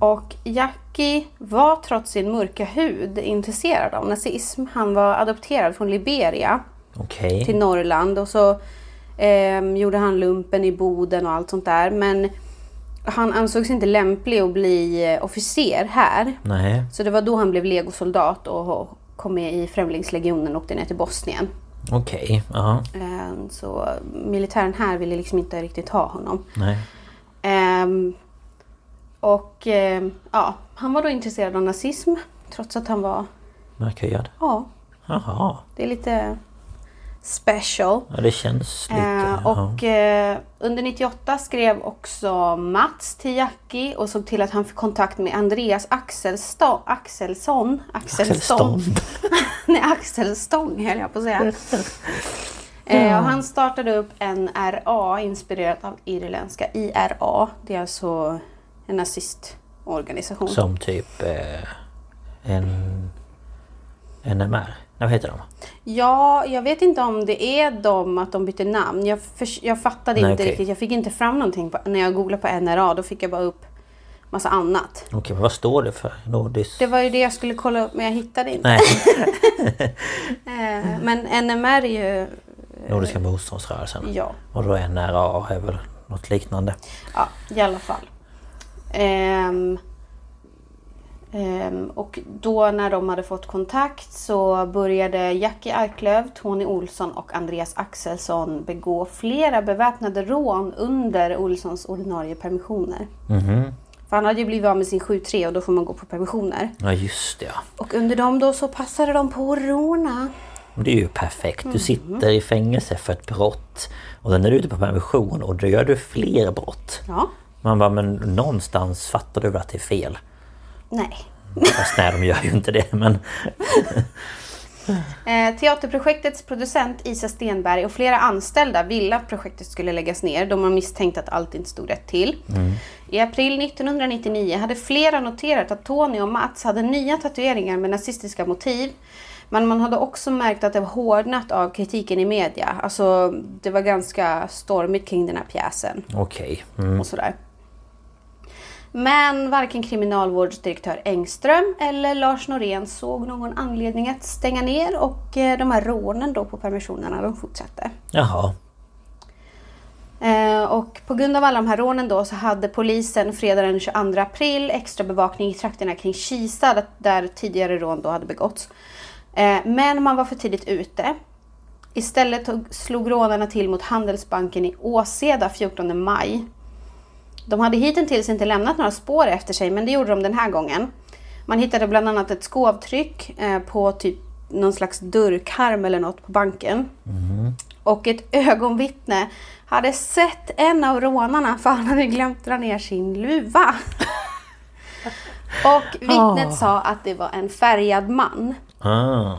Och Jackie var trots sin mörka hud intresserad av nazism. Han var adopterad från Liberia Okej. till Norrland och så ehm, gjorde han lumpen i Boden och allt sånt där. Men han ansågs inte lämplig att bli eh, officer här. Nej. Så det var då han blev legosoldat och kom med i Främlingslegionen och åkte ner till Bosnien. Okej. Ja. Ehm, Så militären här ville liksom inte riktigt ha honom. Nej. Ehm, och ehm, ja, han var då intresserad av nazism. Trots att han var, Mörkhyad. ja, Jaha. det är lite special. Ja det känns lite... Eh, och eh, under 98 skrev också Mats till Jackie och såg till att han fick kontakt med Andreas Axelstå, Axelsson. Axelstång. Axelstånd. Nej, Axelstång höll jag på att säga. Eh, och han startade upp en RA inspirerat av irländska IRA. Det är alltså en nazistorganisation. Som typ eh, en... NMR. Vad heter de? Ja, jag vet inte om det är de att de bytte namn. Jag, för, jag fattade Nej, inte okej. riktigt. Jag fick inte fram någonting på, när jag googlade på NRA. Då fick jag bara upp massa annat. Okej, men vad står det för? Nordisk... Det var ju det jag skulle kolla upp men jag hittade inte. Nej, Eh, men NMR är ju... Nordiska motståndsrörelsen. Ja, Och då NRA är väl något liknande. ja i alla fall. Ehm, och då när de hade fått kontakt så började Jackie Arklöv, Tony Olsson och Andreas Axelsson begå flera beväpnade rån under Olssons ordinarie permissioner. Mhm. För han hade ju blivit av med sin 7-3 och då får man gå på permissioner. Ja just det ja. Och under dem då så passade de på att råna. Det är ju perfekt. Du sitter i fängelse för ett brott. Och sen är du ute på permission och då gör du fler brott. Ja. Man bara, men någonstans fattar du väl att det är fel? Nej. Fast nej, de gör ju inte det men... Eh, teaterprojektets producent Isa Stenberg och flera anställda ville att projektet skulle läggas ner då man misstänkte att allt inte stod rätt till. I april 1999 hade flera noterat att Tony och Mats hade nya tatueringar med nazistiska motiv. Men man hade också märkt att det var hårdnat av kritiken i media. Alltså det var ganska stormigt kring den här pjäsen Okej. Mm. och sådär. Men varken kriminalvårdsdirektör Engström eller Lars Norén såg någon anledning att stänga ner och eh, de här rånen då på permissionerna de fortsatte. Jaha. Eh, och på grund av alla de här rånen då så hade polisen fredag den 22 april extra bevakning i trakterna kring Kisa där- tidigare rån då hade begåtts. Eh, men man var för tidigt ute. Istället slog rånarna till mot Handelsbanken i Åseda 14 maj. De hade hittills inte lämnat några spår efter sig men det gjorde de den här gången. Man hittade bland annat ett skovtryck eh, på typ någon slags dörrkarm eller något på banken. Och ett ögonvittne hade sett en av rånarna för han hade glömt dra ner sin luva. Och vittnet sa att det var en färgad man. Ah.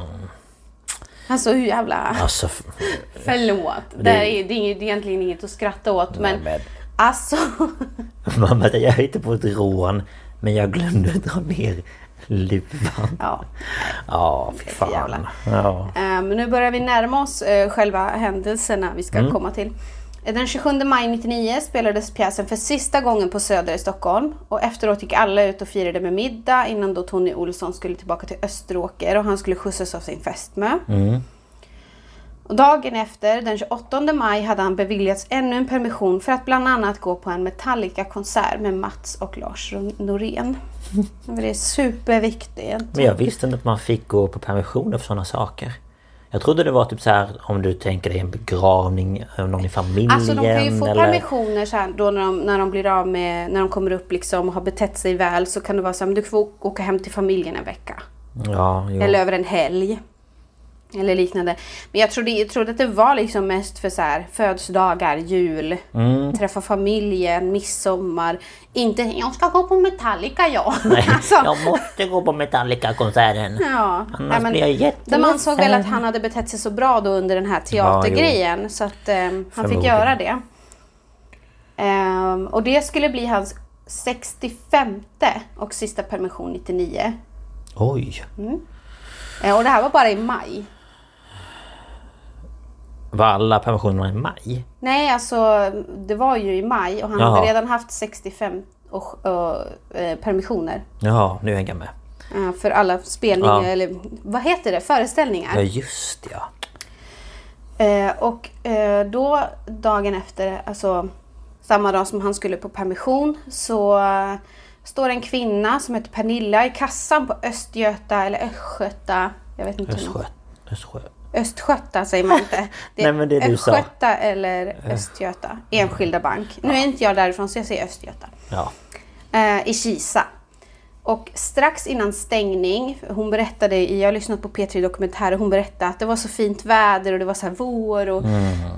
Alltså hur jävla... Alltså... Förlåt. Det, är, det är ju egentligen inget att skratta åt men... Nej, men- Alltså... Mamma, jag hittade på ett rån men jag glömde dra ner luvan. Ja. Ja, fy fan. Ja. Men nu börjar vi närma oss eh, själva händelserna vi ska komma till. Eh, Den 27 maj 1999 spelades pjäsen för sista gången på Söder i Stockholm. Och efteråt gick alla ut och firade med middag innan då Tony Olsson skulle tillbaka till Österåker och han skulle skjutsas av sin fästmö. Och dagen efter, den 28 maj, hade han beviljats ännu en permission för att bland annat gå på en Metallica-konsert med Mats och Lars Norén. Det är superviktigt. Men jag visste inte att man fick gå på permissioner för sådana saker. Jag trodde det var typ så här om du tänker dig en begravning av någon i familjen Alltså de kan ju få eller... permissioner så här, då när de, när de blir av med, när de kommer upp liksom och har betett sig väl så kan det vara så här, men du får åka hem till familjen en vecka. Ja, jo. Eller över en helg. Eller liknande. Men jag trodde, jag trodde att det var liksom mest för så här, födelsedagar, jul, Mm. träffa familjen, midsommar. Inte jag ska gå på Metallica jag. Nej, alltså, jag måste gå på Metallica-konserten. Ja, Annars nej, men blir jag jätteledsen. ansåg väl att han hade betett sig så bra då under den här teatergrejen så att eh, han fick göra det. Ehm, och det skulle bli hans 65 och sista permission 99. Oj! Eh, och det här var bara i maj. Var alla permissionerna i maj? Nej, alltså det var ju i maj och han Jaha. hade redan haft 65 och, eh, permissioner. Jaha, nu hänger jag med. eh, för alla spelningar, Ja. eller vad heter det? Föreställningar. Ja just ja. Eh, och eh, då dagen efter, alltså samma dag som han skulle på permission, så eh, står en kvinna som heter Pernilla i kassan på Östgöta eller Östgöta. Jag vet inte. hur man- Östgö... Östgö... Östgöta säger man inte. Det Nej, men det sa. Östgöta eller Östgöta. Enskilda bank. Nu är inte jag därifrån så jag säger Östgöta. Ja. Eh, I Kisa. Och strax innan stängning, hon berättade, i- jag har lyssnat på P3 Dokumentär och hon berättade att det var så fint väder och det var så här vår och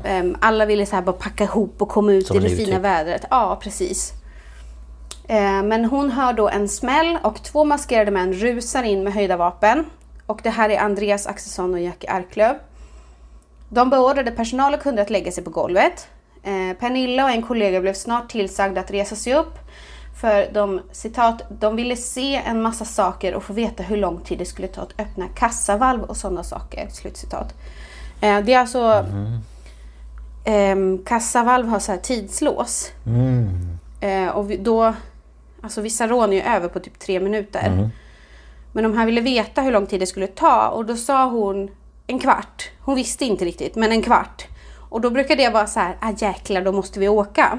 ehm, alla ville så här bara packa ihop och komma ut Mm. Som i det fina typ. vädret. Ja, precis. Eh, men hon hör då en smäll och två maskerade män rusar in med höjda vapen. Och det här är Andreas Axelsson och Jackie Arklöv. De beordrade personal och kunder att lägga sig på golvet. Eh, Pernilla och en kollega blev snart tillsagda att resa sig upp. För de, citat, de ville se en massa saker och få veta hur lång tid det skulle ta att öppna kassavalv och sådana saker. Slutcitat. Eh, det är alltså... ehm, kassavalv har så här tidslås. Eh, och vi, då... Alltså vissa rån är ju över på typ tre minuter. Men de här ville veta hur lång tid det skulle ta och då sa hon en kvart. Hon visste inte riktigt, men en kvart. Och då brukar det vara så här, ah jäklar, då måste vi åka.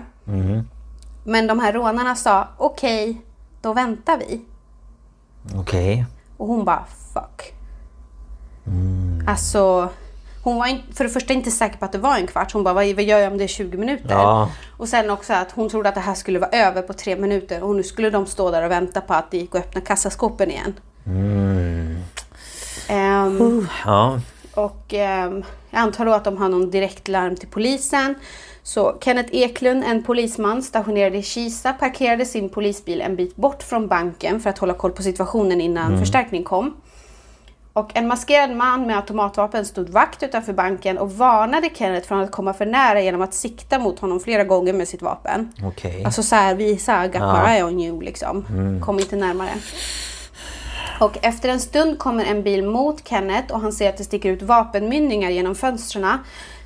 Men de här rånarna sa, okej, då väntar vi. Okej. Och hon bara, fuck. Alltså, hon var in, för det första inte säker på att det var en kvart. Hon bara, vad, vad gör jag om det är 20 minuter? Ja. Och sen också att hon trodde att det här skulle vara över på tre minuter. Och nu skulle de stå där och vänta på att det gick att öppna kassaskåpen igen. Ehm, Ja. Och ehm, jag antar då att de har någon direktlarm till polisen. Så Kenneth Eklund, en polisman stationerad i Kisa, parkerade sin polisbil en bit bort från banken för att hålla koll på situationen innan förstärkning kom. Och en maskerad man med automatvapen stod vakt utanför banken och varnade Kenneth från att komma för nära genom att sikta mot honom flera gånger med sitt vapen. Okej. Alltså så här, visa, got my eye on you liksom. Kom inte närmare. Och efter en stund kommer en bil mot Kenneth och han ser att det sticker ut vapenmynningar genom fönstren.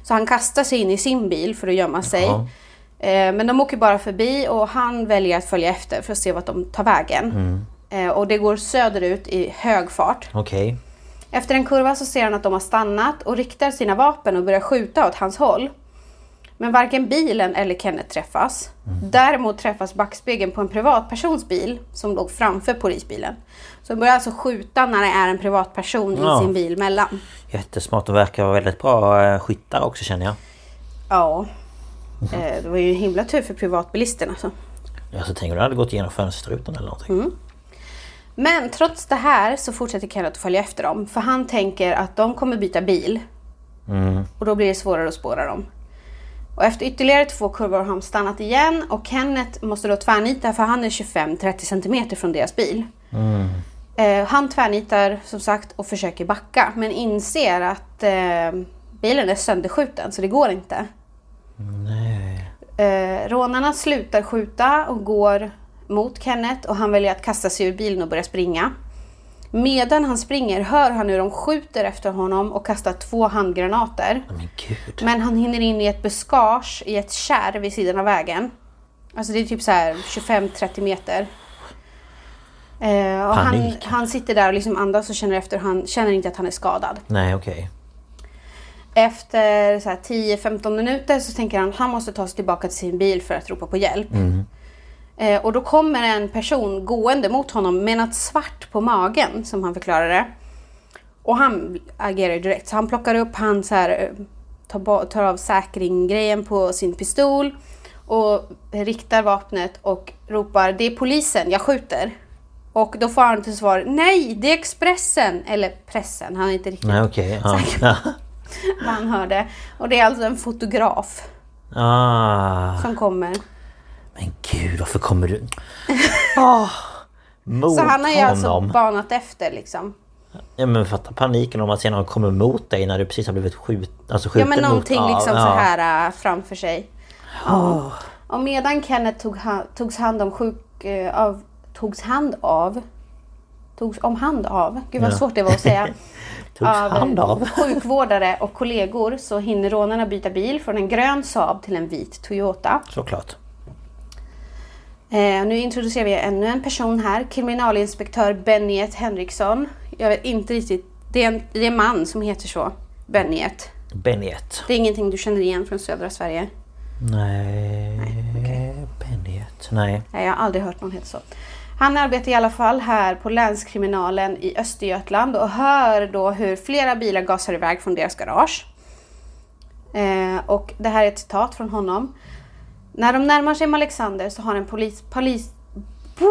Så han kastar sig in i sin bil för att gömma sig. Ja. Eh, Men de åker bara förbi och han väljer att följa efter för att se vart de tar vägen. Eh, Och det går söderut i hög fart. Okej. Efter en kurva så ser han att de har stannat och riktar sina vapen och börjar skjuta åt hans håll. Men varken bilen eller Kenneth träffas. Däremot träffas backspegeln på en privatpersons bil som låg framför polisbilen. Så de börjar alltså skjuta när det är en privatperson Ja. i sin bil mellan. Jättesmart. De verkar vara väldigt bra eh, skyttar också känner jag. Ja. Eh, Det var ju en himla tur för privatbilisterna. alltså. Jag så tänker du hade gått igenom fönsterrutan eller någonting. Men trots det här så fortsätter Kenneth att följa efter dem. För han tänker att de kommer byta bil. Och då blir det svårare att spåra dem. Och efter ytterligare två kurvor har de stannat igen och Kenneth måste då tvärnita för han är 25-30 cm från deras bil. Eh, han tvärnitar som sagt och försöker backa men inser att eh, bilen är sönderskjuten så det går inte. Eh, rånarna slutar skjuta och går mot Kenneth och han väljer att kasta sig ur bilen och börja springa. Medan han springer hör han hur de skjuter efter honom och kastar två handgranater. Men gud. Men han hinner in i ett buskage i ett kärr vid sidan av vägen. Alltså det är typ så här 25-30 meter. Eh, och han, han sitter där och liksom andas och känner efter. Han känner inte att han är skadad. Nej okej. Efter så här 10-15 minuter så tänker han att han måste ta sig tillbaka till sin bil för att ropa på hjälp. Eh, och då kommer en person gående mot honom med något svart på magen som han förklarar det. Och han agerar direkt. Så han plockar upp, han så här, eh, tar, tar av säkringgrejen på sin pistol och riktar vapnet och ropar det är polisen, jag skjuter. Och då får han till svar nej, det är Expressen. Eller pressen, han är inte riktigt Nej okej. Ja. Ja. vad han hörde. Och det är alltså en fotograf Ah. som kommer. Men gud varför kommer du... Ah. Mot Så han har ju alltså banat efter liksom. Ja men fatta paniken om att se någon kommer mot dig när du precis har blivit skjut, alltså Ja skjuten men mot... någonting Ja, liksom ja. så här äh, framför sig. Ja. Och medan Kenneth tog ha, togs hand om sjuk... eh, av, togs hand av? Togs om hand av? Gud vad Ja. svårt det var att säga. Togs hand av? sjukvårdare och kollegor så hinner rånarna byta bil från en grön Saab till en vit Toyota. Såklart. Eh, nu introducerar vi ännu en person här. Kriminalinspektör Benniet Henriksson. Jag vet inte riktigt. Det är en, det är en man som heter så. Benniet. Benjet. Det är ingenting du känner igen från södra Sverige. Nej... Benjet. Nej. Nej, jag har aldrig hört någon heta så. Han arbetar i alla fall här på länskriminalen i Östergötland och hör då hur flera bilar gasar iväg från deras garage. Eh, och det här är ett citat från honom. När de närmar sig Alexander så har en polis... polis!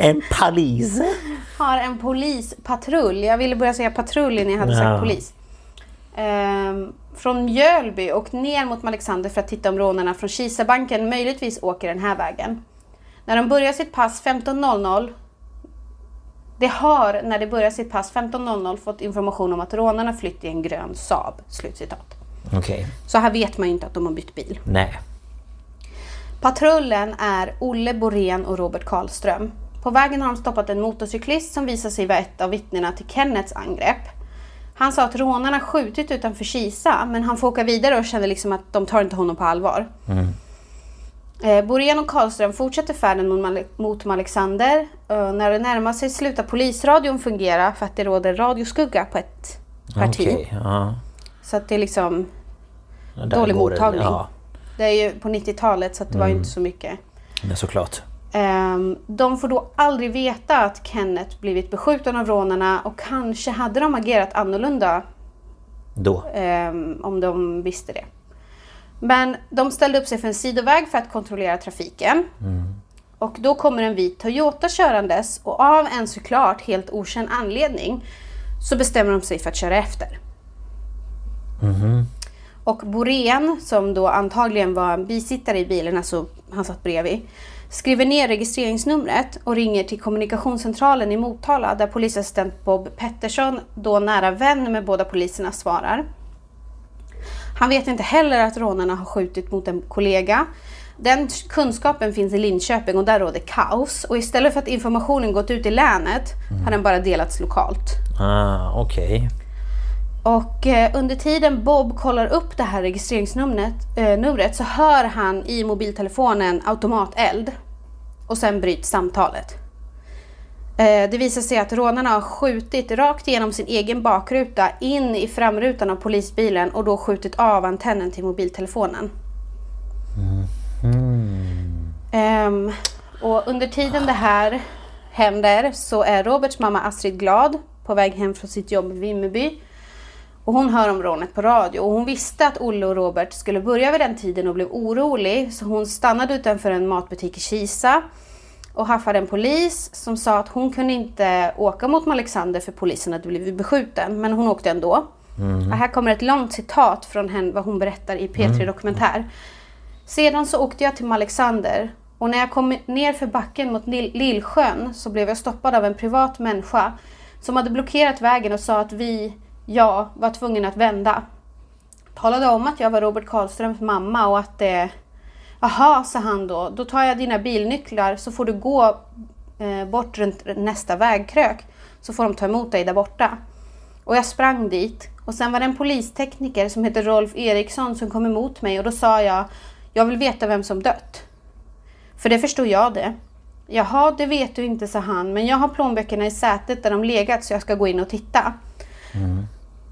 En polis. har en polispatrull. Jag ville börja säga patrull när jag hade Ja. sagt polis. Ehm, från Mjölby och ner mot Alexander för att titta om rånarna från Kisabanken möjligtvis åker den här vägen. När de börjar sitt pass 15.00 Det har när det börjar sitt pass 15.00 fått information om att rånarna flytt i en grön Saab. Slutcitat. Okej. Så här vet man ju inte att de har bytt bil. Nej. Patrullen är Olle Borén och Robert Karlström. På vägen har de stoppat en motorcyklist som visar sig vara ett av vittnena till Kennets angrepp. Han sa att rånarna skjutit utanför Kisa men han får åka vidare och känner liksom att de tar inte honom på allvar. Eh, Borén och Karlström fortsätter färden mot Mal- mot Alexander. Eh, när det närmar sig slutar polisradion fungera för att det råder radioskugga på ett parti. Okej. Ja. Så att det är liksom Där dålig mottagning. Ja. Det är ju på 90-talet så att det var ju inte så mycket. Men såklart. Ehm, de får då aldrig veta att Kenneth blivit beskjuten av rånarna och kanske hade de agerat annorlunda Då. ehm, om de visste det. Men de ställde upp sig för en sidoväg för att kontrollera trafiken. Och då kommer en vit Toyota körandes och av en såklart helt okänd anledning så bestämmer de sig för att köra efter. Och Borén, som då antagligen var en bisittare i bilen, alltså han satt bredvid, skriver ner registreringsnumret och ringer till kommunikationscentralen i Motala där polisassistent Bob Pettersson, då nära vän med båda poliserna, svarar. Han vet inte heller att rånarna har skjutit mot en kollega. Den kunskapen finns i Linköping och där råder kaos. Och istället för att informationen gått ut i länet har den bara delats lokalt. Ah, okej. Och eh, under tiden Bob kollar upp det här registreringsnumret eh, numret, så hör han i mobiltelefonen automateld. Och sen bryts samtalet. Eh, det visar sig att rånarna har skjutit rakt igenom sin egen bakruta in i framrutan av polisbilen och då skjutit av antennen till mobiltelefonen. Ehm, och under tiden det här händer så är Roberts mamma Astrid glad på väg hem från sitt jobb i Vimmerby. Och hon hör om rånet på radio och hon visste att Olle och Robert skulle börja vid den tiden och blev orolig så hon stannade utanför en matbutik i Kisa och haffade en polis som sa att hon kunde inte åka mot Alexander för polisen hade blivit beskjuten men hon åkte ändå. Och här kommer ett långt citat från henne vad hon berättar i P3 Dokumentär. Sedan så åkte jag till Alexander och när jag kom ner för backen mot Lill- Lillsjön så blev jag stoppad av en privat människa som hade blockerat vägen och sa att vi, jag, var tvungen att vända. Talade om att jag var Robert Karlströms mamma och att det... Jaha, sa han då. Då tar jag dina bilnycklar så får du gå eh, bort runt nästa vägkrök. Så får de ta emot dig där borta. Och jag sprang dit. Och sen var det en polistekniker som heter Rolf Eriksson som kom emot mig och då sa jag Jag vill veta vem som dött. För det förstod jag det. Jaha, det vet du inte, sa han. Men jag har plånböckerna i sätet där de legat så jag ska gå in och titta.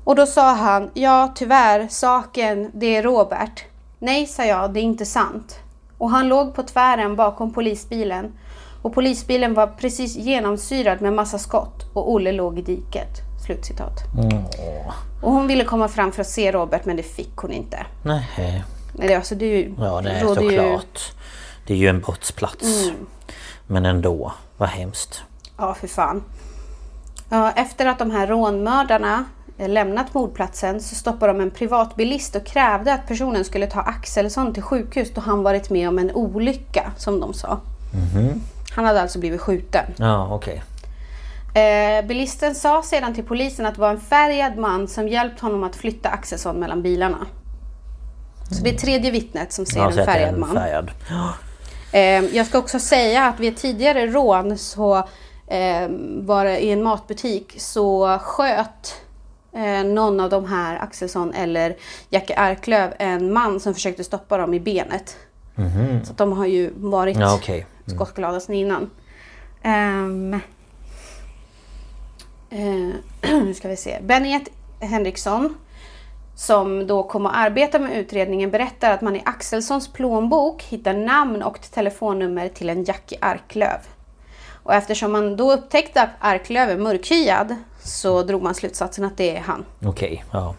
Och då sa han, ja tyvärr, saken, det är Robert. Nej, sa jag, det är inte sant. Och han låg på tvären bakom polisbilen. Och polisbilen var precis genomsyrad med massa skott. Och Olle låg i diket. Slutcitat. Och hon ville komma fram för att se Robert men det fick hon inte. Nej. Nej, alltså det är ju, Ja, det är råder ju- såklart. Det är ju en brottsplats. Men ändå, vad hemskt. Ja, för fan. Efter att de här rånmördarna lämnat mordplatsen så stoppade de en privatbilist och krävde att personen skulle ta Axelsson till sjukhus då han varit med om en olycka, som de sa. Han hade alltså blivit skjuten. Ja, okej. Eh, bilisten sa sedan till polisen att det var en färgad man som hjälpt honom att flytta Axelsson mellan bilarna. Så det är tredje vittnet som ser en färgad man. Färgad. Eh, jag ska också säga att vid ett tidigare rån så eh, var det i en matbutik så sköt eh, någon av de här, Axelsson eller Jacke Arklöv, en man som försökte stoppa dem i benet. Så att de har ju varit Ja, okej. skottglada sedan innan. Ehm, eh, nu ska vi se. Bennet Henriksson som då kommer att arbeta med utredningen berättar att man i Axelssons plånbok hittar namn och telefonnummer till en Jackie Arklöv. Och eftersom man då upptäckte att Arklöv är mörkhyad så drog man slutsatsen att det är han. Okej, ja.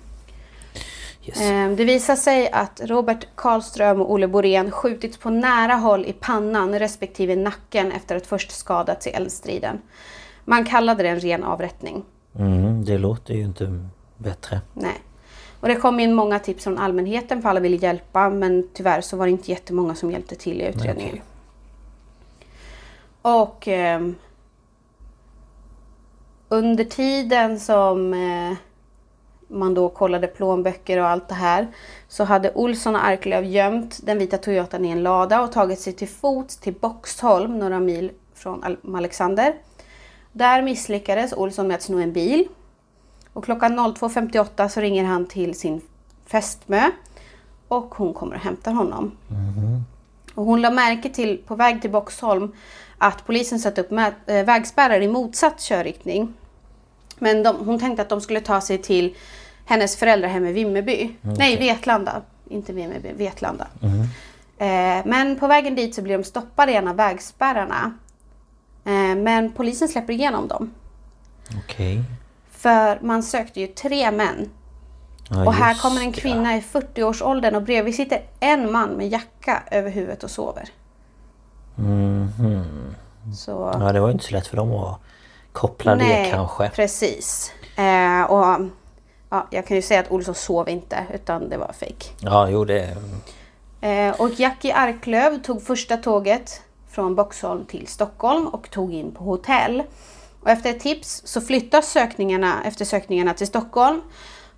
Yes. Ehm, Det visar sig att Robert Karlström och Olle Borén skjutits på nära håll i pannan respektive nacken efter att först skadats i eldstriden. Man kallade det en ren avrättning. Mm, det låter ju inte bättre. Nej. Och det kom in många tips från allmänheten för alla ville hjälpa men tyvärr så var det inte jättemånga som hjälpte till i utredningen. okej. Och ehm, under tiden som eh, man då kollade plånböcker och allt det här så hade Olsson och Arklöv gömt den vita Toyotan i en lada och tagit sig till fots till Boxholm några mil från Al- Alexander. Där misslyckades Olsson med att sno en bil. Och klockan 02.58 så ringer han till sin fästmö och hon kommer och hämtar honom. Och hon la märke till på väg till Boxholm att polisen satt upp äh, vägspärrar i motsatt körriktning. Men de, hon tänkte att de skulle ta sig till hennes föräldrahem i Vimmerby. Nej, Vetlanda. Inte Vimmerby, Vetlanda. Eh, men på vägen dit så blir de stoppade i en av vägspärrarna. Eh, men polisen släpper igenom dem. Okej. För man sökte ju tre män. Ja, Och här kommer en kvinna i 40-årsåldern och bredvid sitter en man med jacka över huvudet och sover. Mhm. Så... Ja, det var ju inte så lätt för dem att koppla det kanske. precis. Eh, och ja, jag kan ju säga att Olsson sov inte utan det var fake. Ja, jo det... Eh, och Jackie Arklöv tog första tåget från Boxholm till Stockholm och tog in på hotell. Och efter ett tips så flyttas sökningarna efter sökningarna till Stockholm.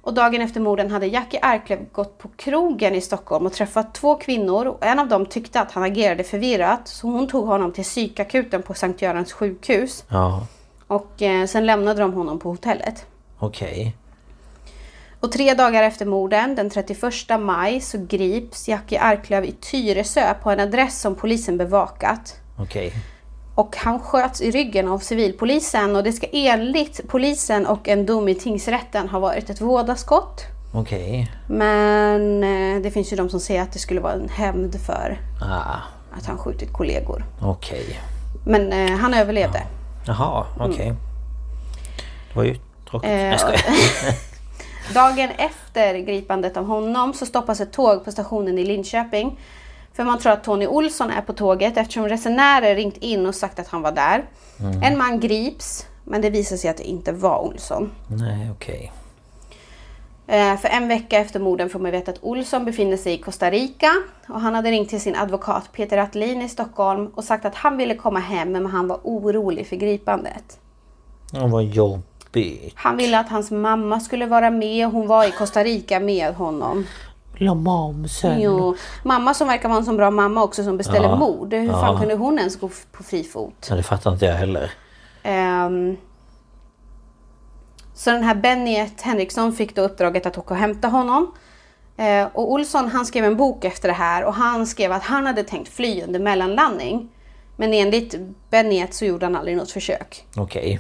Och dagen efter morden hade Jackie Arklöv gått på krogen i Stockholm och träffat två kvinnor och en av dem tyckte att han agerade förvirrat så hon tog honom till psykakuten på Sankt Görans sjukhus. Ja, Och eh, sen lämnade de honom på hotellet. okej. Och tre dagar efter morden, den 31 maj, så grips Jackie Arklöv i Tyresö på en adress som polisen bevakat. Okej. Och han sköts i ryggen av civilpolisen och det ska enligt polisen och en dom i tingsrätten ha varit ett vådaskott. Okej. Men eh, det finns ju de som säger att det skulle vara en hämnd för Ah, att han skjutit kollegor. okej. Men eh, han överlevde. Jaha, okej. Det var ju tråkigt. Mm. Eh. Dagen efter gripandet av honom så stoppas ett tåg på stationen i Linköping. För man tror att Tony Olsson är på tåget eftersom resenärer ringt in och sagt att han var där. En man grips, men det visar sig att det inte var Olsson. Nej, okej. Eh, För en vecka efter morden får man veta att Olsson befinner sig i Costa Rica och han hade ringt till sin advokat Peter Attelin i Stockholm och sagt att han ville komma hem men han var orolig för gripandet. Det var jobbigt. Han ville att hans mamma skulle vara med och hon var i Costa Rica med honom. Lilla mamsen. Jo, mamma som verkar vara en sån bra mamma också som beställer Ja. mord. Hur fan Ja. kunde hon ens gå på fri fot? Ja, det fattar inte jag heller. Ehm, så den här Bennet Henriksson fick då uppdraget att åka och hämta honom. Eh, och Olsson han skrev en bok efter det här och han skrev att han hade tänkt fly under mellanlandning. Men enligt Bennet så gjorde han aldrig något försök. Okej.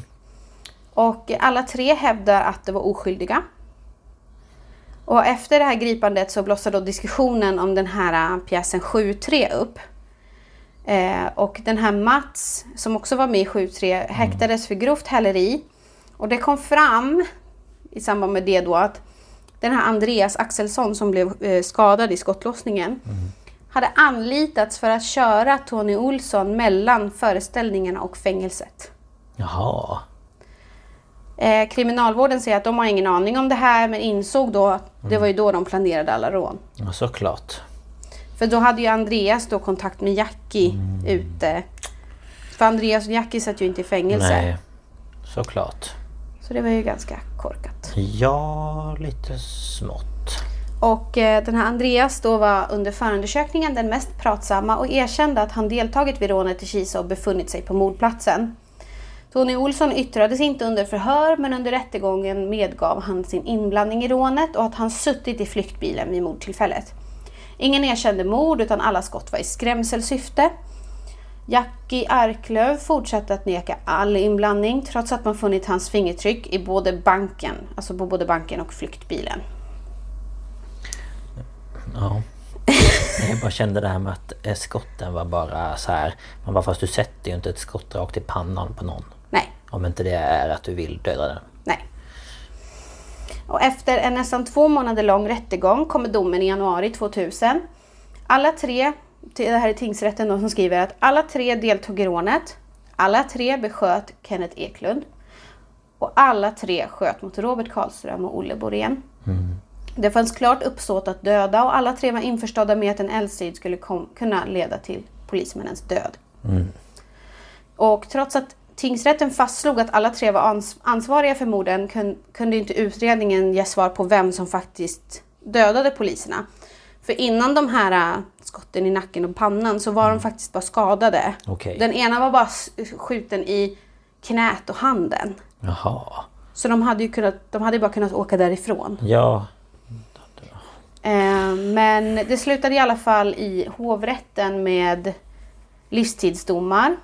Och alla tre hävdar att de var oskyldiga. Och efter det här gripandet så blossar då diskussionen om den här äh, pjäsen 7-3 upp. Eh, och den här Mats, som också var med i 7-3, häktades för grovt häleri. Och det kom fram i samband med det då att den här Andreas Axelsson som blev eh, skadad i skottlossningen hade anlitats för att köra Tony Olsson mellan föreställningarna och fängelset. Jaha. Eh, kriminalvården säger att de har ingen aning om det här men insåg då att det var ju då de planerade alla rån. Ja, såklart. För då hade ju Andreas då kontakt med Jackie ute. För Andreas och Jackie satt ju inte i fängelse. Nej. Såklart. Så det var ju ganska korkat. Ja, lite smått. Och eh, den här Andreas då var under förundersökningen den mest pratsamma och erkände att han deltagit vid rånet i Kisa och befunnit sig på mordplatsen. Tony Olsson yttrades inte under förhör men under rättegången medgav han sin inblandning i rånet och att han suttit i flyktbilen vid mordtillfället. Ingen erkände mord utan alla skott var i skrämselsyfte. Jackie Arklöv fortsatte att neka all inblandning trots att man funnit hans fingertryck i både banken, alltså på både banken och flyktbilen. Ja. Jag bara kände det här med att eh, skotten var bara så här. Man bara fast du sätter ju inte ett skott rakt i pannan på någon. Om inte det är att du vill döda den. nej. Och efter en nästan två månader lång rättegång kommer domen i januari 2000. Alla tre, det här är tingsrätten då som skriver att alla tre deltog i rånet. Alla tre besköt Kenneth Eklund. Och alla tre sköt mot Robert Karlström och Olle Borén. Det fanns klart uppsåt att döda och alla tre var införstådda med att en eldstrid skulle kunna leda till polismännens död. Och trots att tingsrätten fastslog att alla tre var ans ansvariga för morden kun, kunde inte utredningen ge svar på vem som faktiskt dödade poliserna. För innan de här äh, skotten i nacken och pannan så var de faktiskt bara skadade. Okej. Den ena var bara skjuten i knät och handen. Jaha. Så de hade ju kunnat, de hade bara kunnat åka därifrån. Ja. Eh, men det slutade i alla fall i hovrätten med livstidsdomar.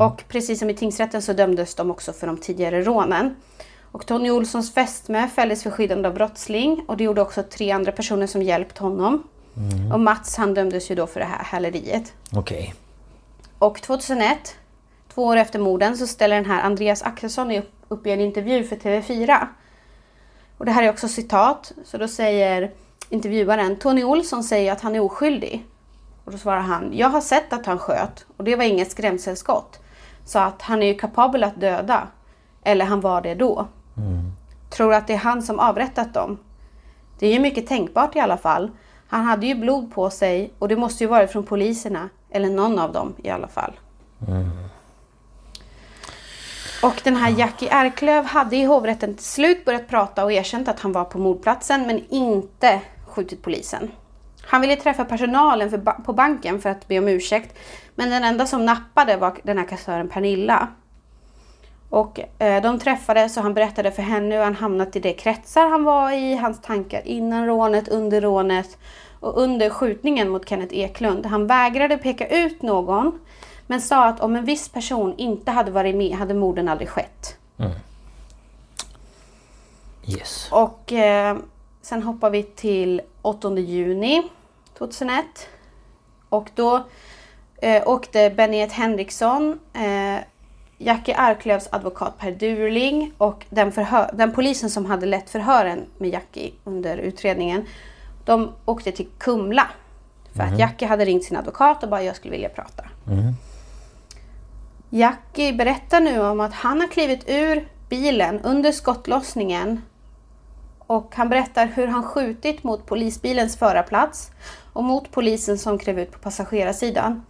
Och precis som i tingsrätten så dömdes de också för de tidigare rånen. Och Tony Olssons fästmö fälldes för skyddande av brottsling och det gjorde också tre andra personer som hjälpt honom. Och Mats han dömdes ju då för det här häleriet. Okej. Och 2001, två år efter morden, så ställer den här Andreas Axelsson upp, upp i en intervju för TV4. Och det här är också citat. Så då säger intervjuaren, Tony Olsson säger att han är oskyldig. Och då svarar han, jag har sett att han sköt och det var inget skrämselskott. Så att han är ju kapabel att döda. Eller han var det då. tror att det är han som avrättat dem. Det är ju mycket tänkbart i alla fall. Han hade ju blod på sig och det måste ju varit från poliserna. Eller någon av dem i alla fall. Och den här Jackie Arklöv hade i hovrätten till slut börjat prata och erkänt att han var på mordplatsen men inte skjutit polisen. Han ville träffa personalen på banken för att be om ursäkt. Men den enda som nappade var den här kassören Pernilla. Och eh, de träffades och han berättade för henne hur han hamnat i de kretsar han var i, hans tankar innan rånet, under rånet och under skjutningen mot Kenneth Eklund. Han vägrade peka ut någon men sa att om en viss person inte hade varit med hade morden aldrig skett. Yes. Och eh, sen hoppar vi till 8 juni 2001. Och då eh, åkte Bennet Henriksson, eh, Jackie Arklövs advokat Per Durling och den, den polisen som hade lett förhören med Jackie under utredningen. De åkte till Kumla. För att Jackie hade ringt sin advokat och bara jag skulle vilja prata. Jackie berättar nu om att han har klivit ur bilen under skottlossningen och han berättar hur han skjutit mot polisbilens förarplats och mot polisen som klev ut på passagerarsidan.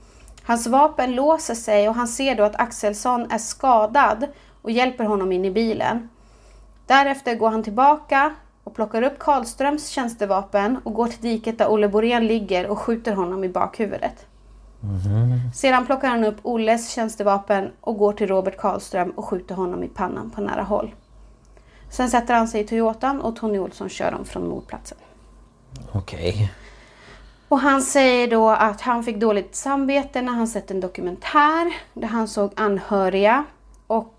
Hans vapen låser sig och han ser då att Axelsson är skadad och hjälper honom in i bilen. Därefter går han tillbaka och plockar upp Karlströms tjänstevapen och går till diket där Olle Borén ligger och skjuter honom i bakhuvudet. Sedan plockar han upp Olles tjänstevapen och går till Robert Karlström och skjuter honom i pannan på nära håll. Sen sätter han sig i Toyotan och Tony Olsson kör dem från mordplatsen. Okej. Och han säger då att han fick dåligt samvete när han sett en dokumentär där han såg anhöriga och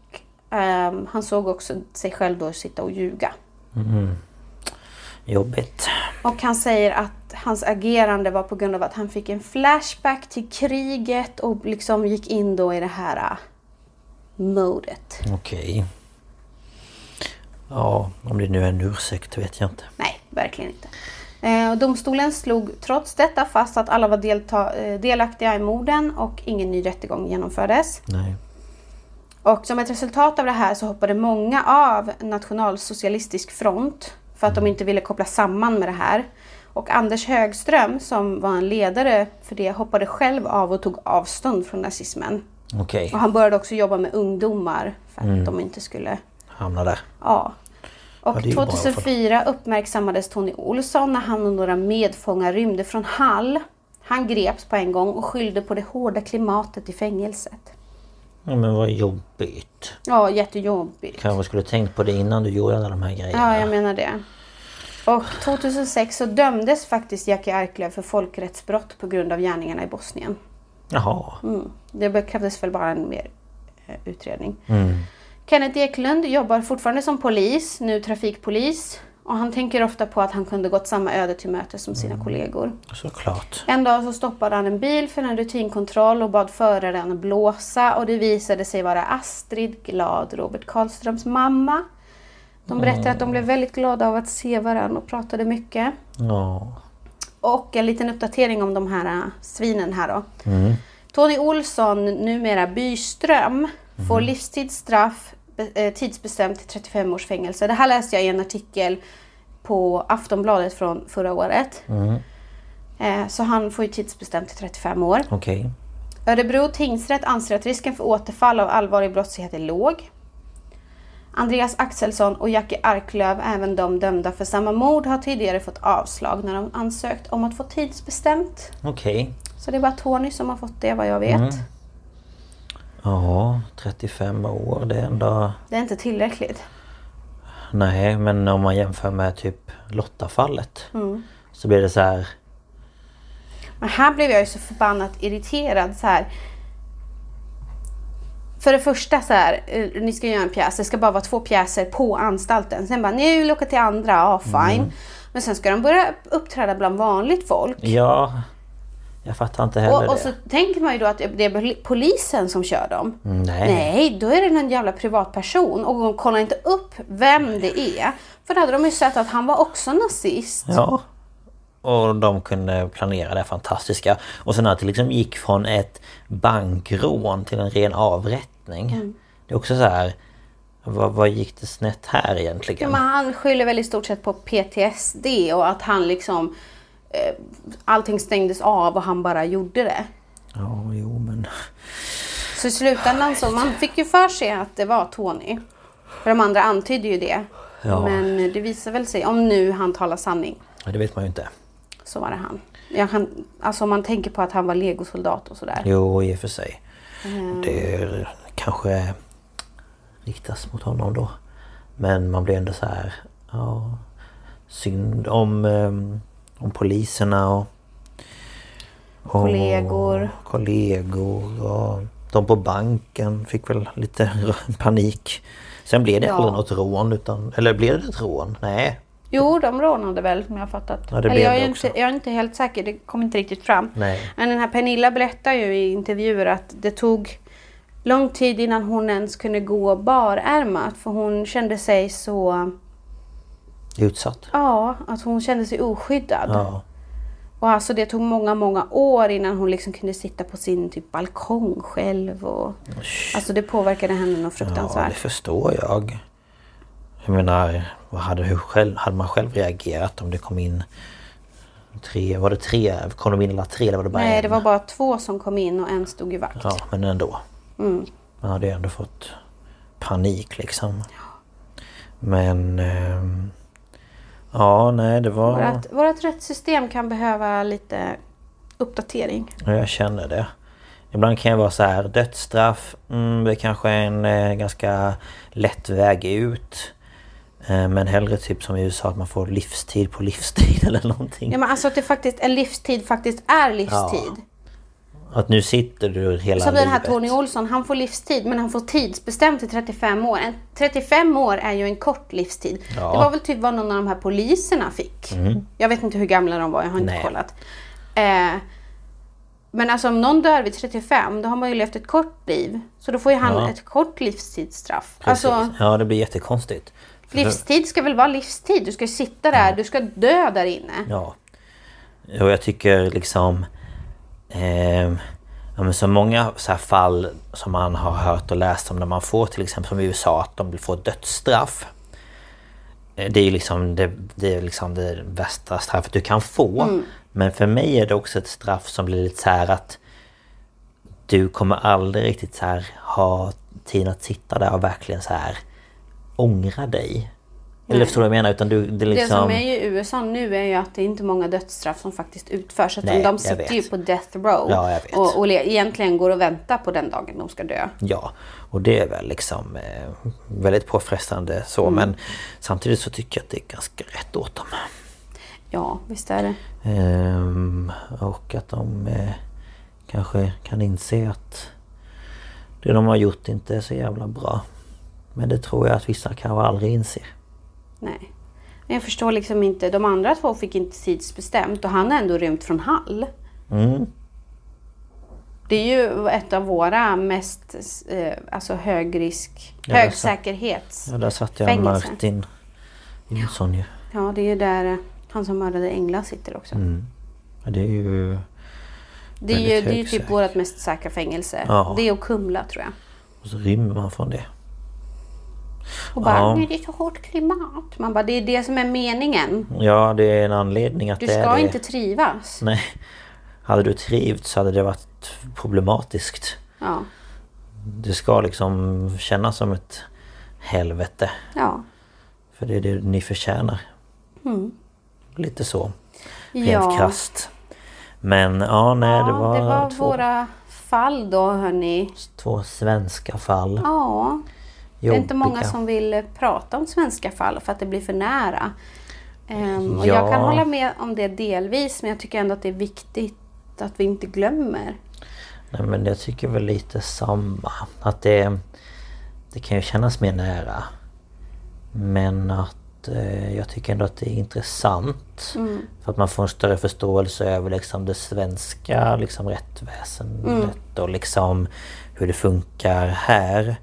ehm, han såg också sig själv då sitta och ljuga. Jobbigt. Och han säger att hans agerande var på grund av att han fick en flashback till kriget och liksom gick in då i det här äh, modet. Okej. Ja, om det nu är en ursäkt vet jag inte. Nej, verkligen inte. Eh, domstolen slog trots detta fast att alla var delta- eh, delaktiga i morden och ingen ny rättegång genomfördes. Nej. Och som ett resultat av det här så hoppade många av Nationalsocialistisk front för att de inte ville koppla samman med det här. Och Anders Högström som var en ledare för det hoppade själv av och tog avstånd från nazismen. Okej. Och han började också jobba med ungdomar för att de inte skulle Hamna där. Ja. Och Ja, det är ju bra i alla fall. 2004 uppmärksammades Tony Olsson när han och några medfångar rymde från Hall. Han greps på en gång och skyllde på det hårda klimatet i fängelset. Ja, men vad jobbigt. Ja, jättejobbigt. Kanske skulle tänkt på det innan du gjorde alla de här grejerna. Ja, jag menar det. Och 2006 så dömdes faktiskt Jackie Arklöv för folkrättsbrott på grund av gärningarna i Bosnien. Jaha. Mm. Det krävdes väl bara en mer eh, utredning. Mm. Kenneth Eklund jobbar fortfarande som polis, nu trafikpolis. Och han tänker ofta på att han kunde gått samma öde till möte som sina kollegor. Såklart. En dag så stoppade han en bil för en rutinkontroll och bad föraren blåsa och det visade sig vara Astrid Glad, Robert Karlströms mamma. De berättar att de blev väldigt glada av att se varandra och pratade mycket. Ja. Och en liten uppdatering om de här äh, svinen här då. Tony Olsson, numera Byström, får livstidsstraff be- eh, tidsbestämt till 35 års fängelse. Det här läste jag i en artikel på Aftonbladet från förra året. Eh, Så han får ju tidsbestämt till 35 år. Okej. Örebro tingsrätt anser att risken för återfall av allvarlig brottslighet är låg. Andreas Axelsson och Jackie Arklöv, även de dömda för samma mord, har tidigare fått avslag när de ansökt om att få tidsbestämt. Okej. Så det är bara Tony som har fått det vad jag vet. Ja, 35 år. Det är ändå... Det är inte tillräckligt. Nej, men om man jämför med typ Lottafallet. Mm. Så blir det så här... Men här blev jag ju så förbannat irriterad så här. För det första så här, eh, ni ska göra en pjäs, det ska bara vara två pjäser på anstalten. Sen bara, ni vill åka till andra, ja fine. Men sen ska de börja uppträda bland vanligt folk. Ja... Jag fattar inte heller Och, och det. så tänker man ju då att det är poli- polisen som kör dem. Nej. Nej, då är det en jävla privatperson och de kollar inte upp vem det är. För då hade de ju sett att han var också nazist. Ja. Och de kunde planera det fantastiska. Och sen att det liksom gick från ett bankrån till en ren avrättning. Mm. Det är också så här... Vad, vad gick det snett här Ja, egentligen? men han skyller väl i stort sett på PTSD och att han liksom... Eh, allting stängdes av och han bara gjorde det. Ja, jo men... Så i slutändan så, man fick ju för sig att det var Tony. För de andra antydde ju det. Ja. Men det visar väl sig, om nu han talar sanning, Ja, Det vet man ju inte. så var det han. Jag kan, alltså om man tänker på att han var legosoldat och sådär. Jo, i och för sig. Mm. Det är, kanske riktas mot honom då. Men man blir ändå så här... Ja, synd om, ehm, om poliserna och... och Kollegor. Kollegor och de på banken fick väl lite panik. Sen blev det Ja. aldrig något rån utan... Eller blev det ett rån? Nej. Jo, de rånade väl som jag fattat. Ja, Eller jag, är inte, jag är inte helt säker, det kom inte riktigt fram. Nej. Men den här Pernilla berättar ju i intervjuer att det tog lång tid innan hon ens kunde gå barärmat. För hon kände sig så... Utsatt. Ja, att hon kände sig oskyddad. Ja. Och alltså det tog många, många år innan hon liksom kunde sitta på sin typ balkong själv. Och, alltså det påverkade henne något Ja, fruktansvärt. det förstår jag. Jag menar, vad hade, hur själv, hade man själv reagerat om det kom in tre, var det tre? Kom de in alla tre eller var det bara Nej, en? det var bara två som kom in och en stod i vakt. Ja, men ändå. Mm. Man hade ju ändå fått panik liksom. Men... ehm, ja, nej det var... Vårat, vårat rättssystem kan behöva lite uppdatering. Ja, Jag känner det. Ibland kan jag vara så här, dödsstraff, mm, det kanske är en eh, ganska lätt väg ut. Eh, men hellre typ som i USA att man får livstid på livstid eller någonting. Ja, men alltså att det faktiskt, en livstid faktiskt är livstid. Att nu sitter du hela Som den här livet. Tony Olsson, han får livstid men han får tidsbestämt till 35 år. En, 35 år är ju en kort livstid. Ja. Mm. Det var väl typ vad någon av de här poliserna fick. Jag vet inte hur gamla de var, jag har inte Nej. kollat. Eh, men alltså om någon dör vid 35, då har man ju levt ett kort liv. Så då får ju han Ja. ett kort livstidsstraff. Precis. Alltså Ja, det blir jättekonstigt. livstid ska väl vara livstid. Du ska sitta där, du ska dö där inne. Ja. Och jag tycker liksom... ehm, ja, men så många så här fall som man har hört och läst om när man får till exempel som i USA att de får dödsstraff. Eh, Det är ju liksom det, det, är liksom det värsta straffet du kan få. Men för mig är det också ett straff som blir lite så här att du kommer aldrig riktigt så här ha tid att sitta där och verkligen så här ångra dig. Eller förstår du vad jag menar? Utan du, det är Det liksom... som är i USA nu är ju att det är inte många dödsstraff som faktiskt utförs. Nej, de sitter ju på death row. Ja. Och, och egentligen går och väntar på den dagen de ska dö. Ja, och det är väl liksom eh, väldigt påfrestande så Mm. men samtidigt så tycker jag att det är ganska rätt åt dem. Ja, visst är det. Ehm, och att de eh, kanske kan inse att det de har gjort inte är så jävla bra. Men det tror jag att vissa kanske aldrig inser. Nej. Men jag förstår liksom inte. De andra två fick inte tidsbestämt och han har ändå rymt från Hall. Mm. Det är ju ett av våra mest eh, alltså högrisk, Ja, det är så. högsäkerhets... Ja, där satt jag Fängelse. Martin Jonsson ju. Ja, det är ju där eh, han som mördade Engla sitter också. Mm. Ja, Det är ju... Det är ju, det är ju typ vårt mest säkra fängelse. Ja. Det och Kumla tror jag. Och så rymmer man från det. Och bara, Ja. det är så hårt klimat. Man bara, det är det som är meningen. Ja, det är en anledning att Du det är ska det. inte trivas. Nej. Hade du trivts så hade det varit problematiskt. Ja. Det ska liksom kännas som ett helvete. Ja. För det är det ni förtjänar. Lite så. Rent Mm. Ja. krasst. Men ja, nej ja, det var, det var två, våra fall då hörni. två svenska fall. Ja. Det är inte många som vill eh, prata om svenska fall för att det blir för nära. Ehm, och Ja. Jag kan hålla med om det delvis men jag tycker ändå att det är viktigt att vi inte glömmer. Nej men jag tycker väl lite samma. Att det, det kan ju kännas mer nära. Men att eh, jag tycker ändå att det är intressant. Mm. För att man får en större förståelse över liksom det svenska liksom rättväsendet Mm. och liksom hur det funkar här.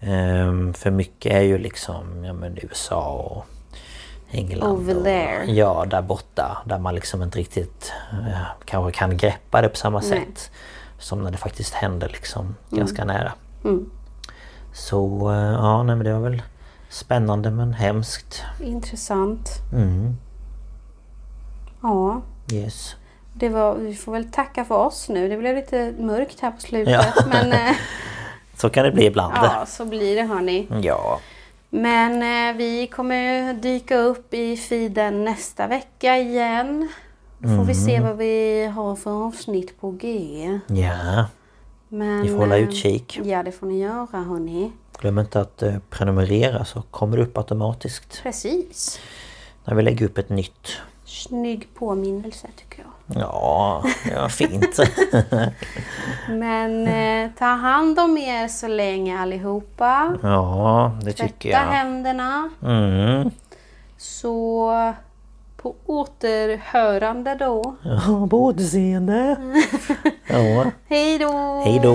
Ehm, för mycket är ju liksom ja, men USA och England. Over och, there. Ja, där borta. Där man liksom inte riktigt eh, kanske kan greppa det på samma Nej. sätt. Som när det faktiskt händer liksom ganska nära. Mm. Så eh, ja, nej, men det var väl spännande men hemskt. Intressant. Mm, Ja. yes. Det var, vi får väl tacka för oss nu. Det blev lite mörkt här på slutet. Ja. Men eh, Så kan det bli ibland. ja, så blir det hörni. Ja. Men eh, vi kommer dyka upp i feeden nästa vecka igen. Då får vi se vad vi har för avsnitt på G. Ja. Men, Ni får hålla eh, utkik. Ja, det får ni göra hörni. Glöm inte att eh, prenumerera så kommer det upp automatiskt. Precis. När vi lägger upp ett nytt. Snygg påminnelse tycker jag. Ja, det var fint. Men eh, ta hand om er så länge allihopa. ja, det tycker Tvätta jag. händerna. Mm. Så på återhörande då. Ja, på återseende. Ja, Hej då! hej då.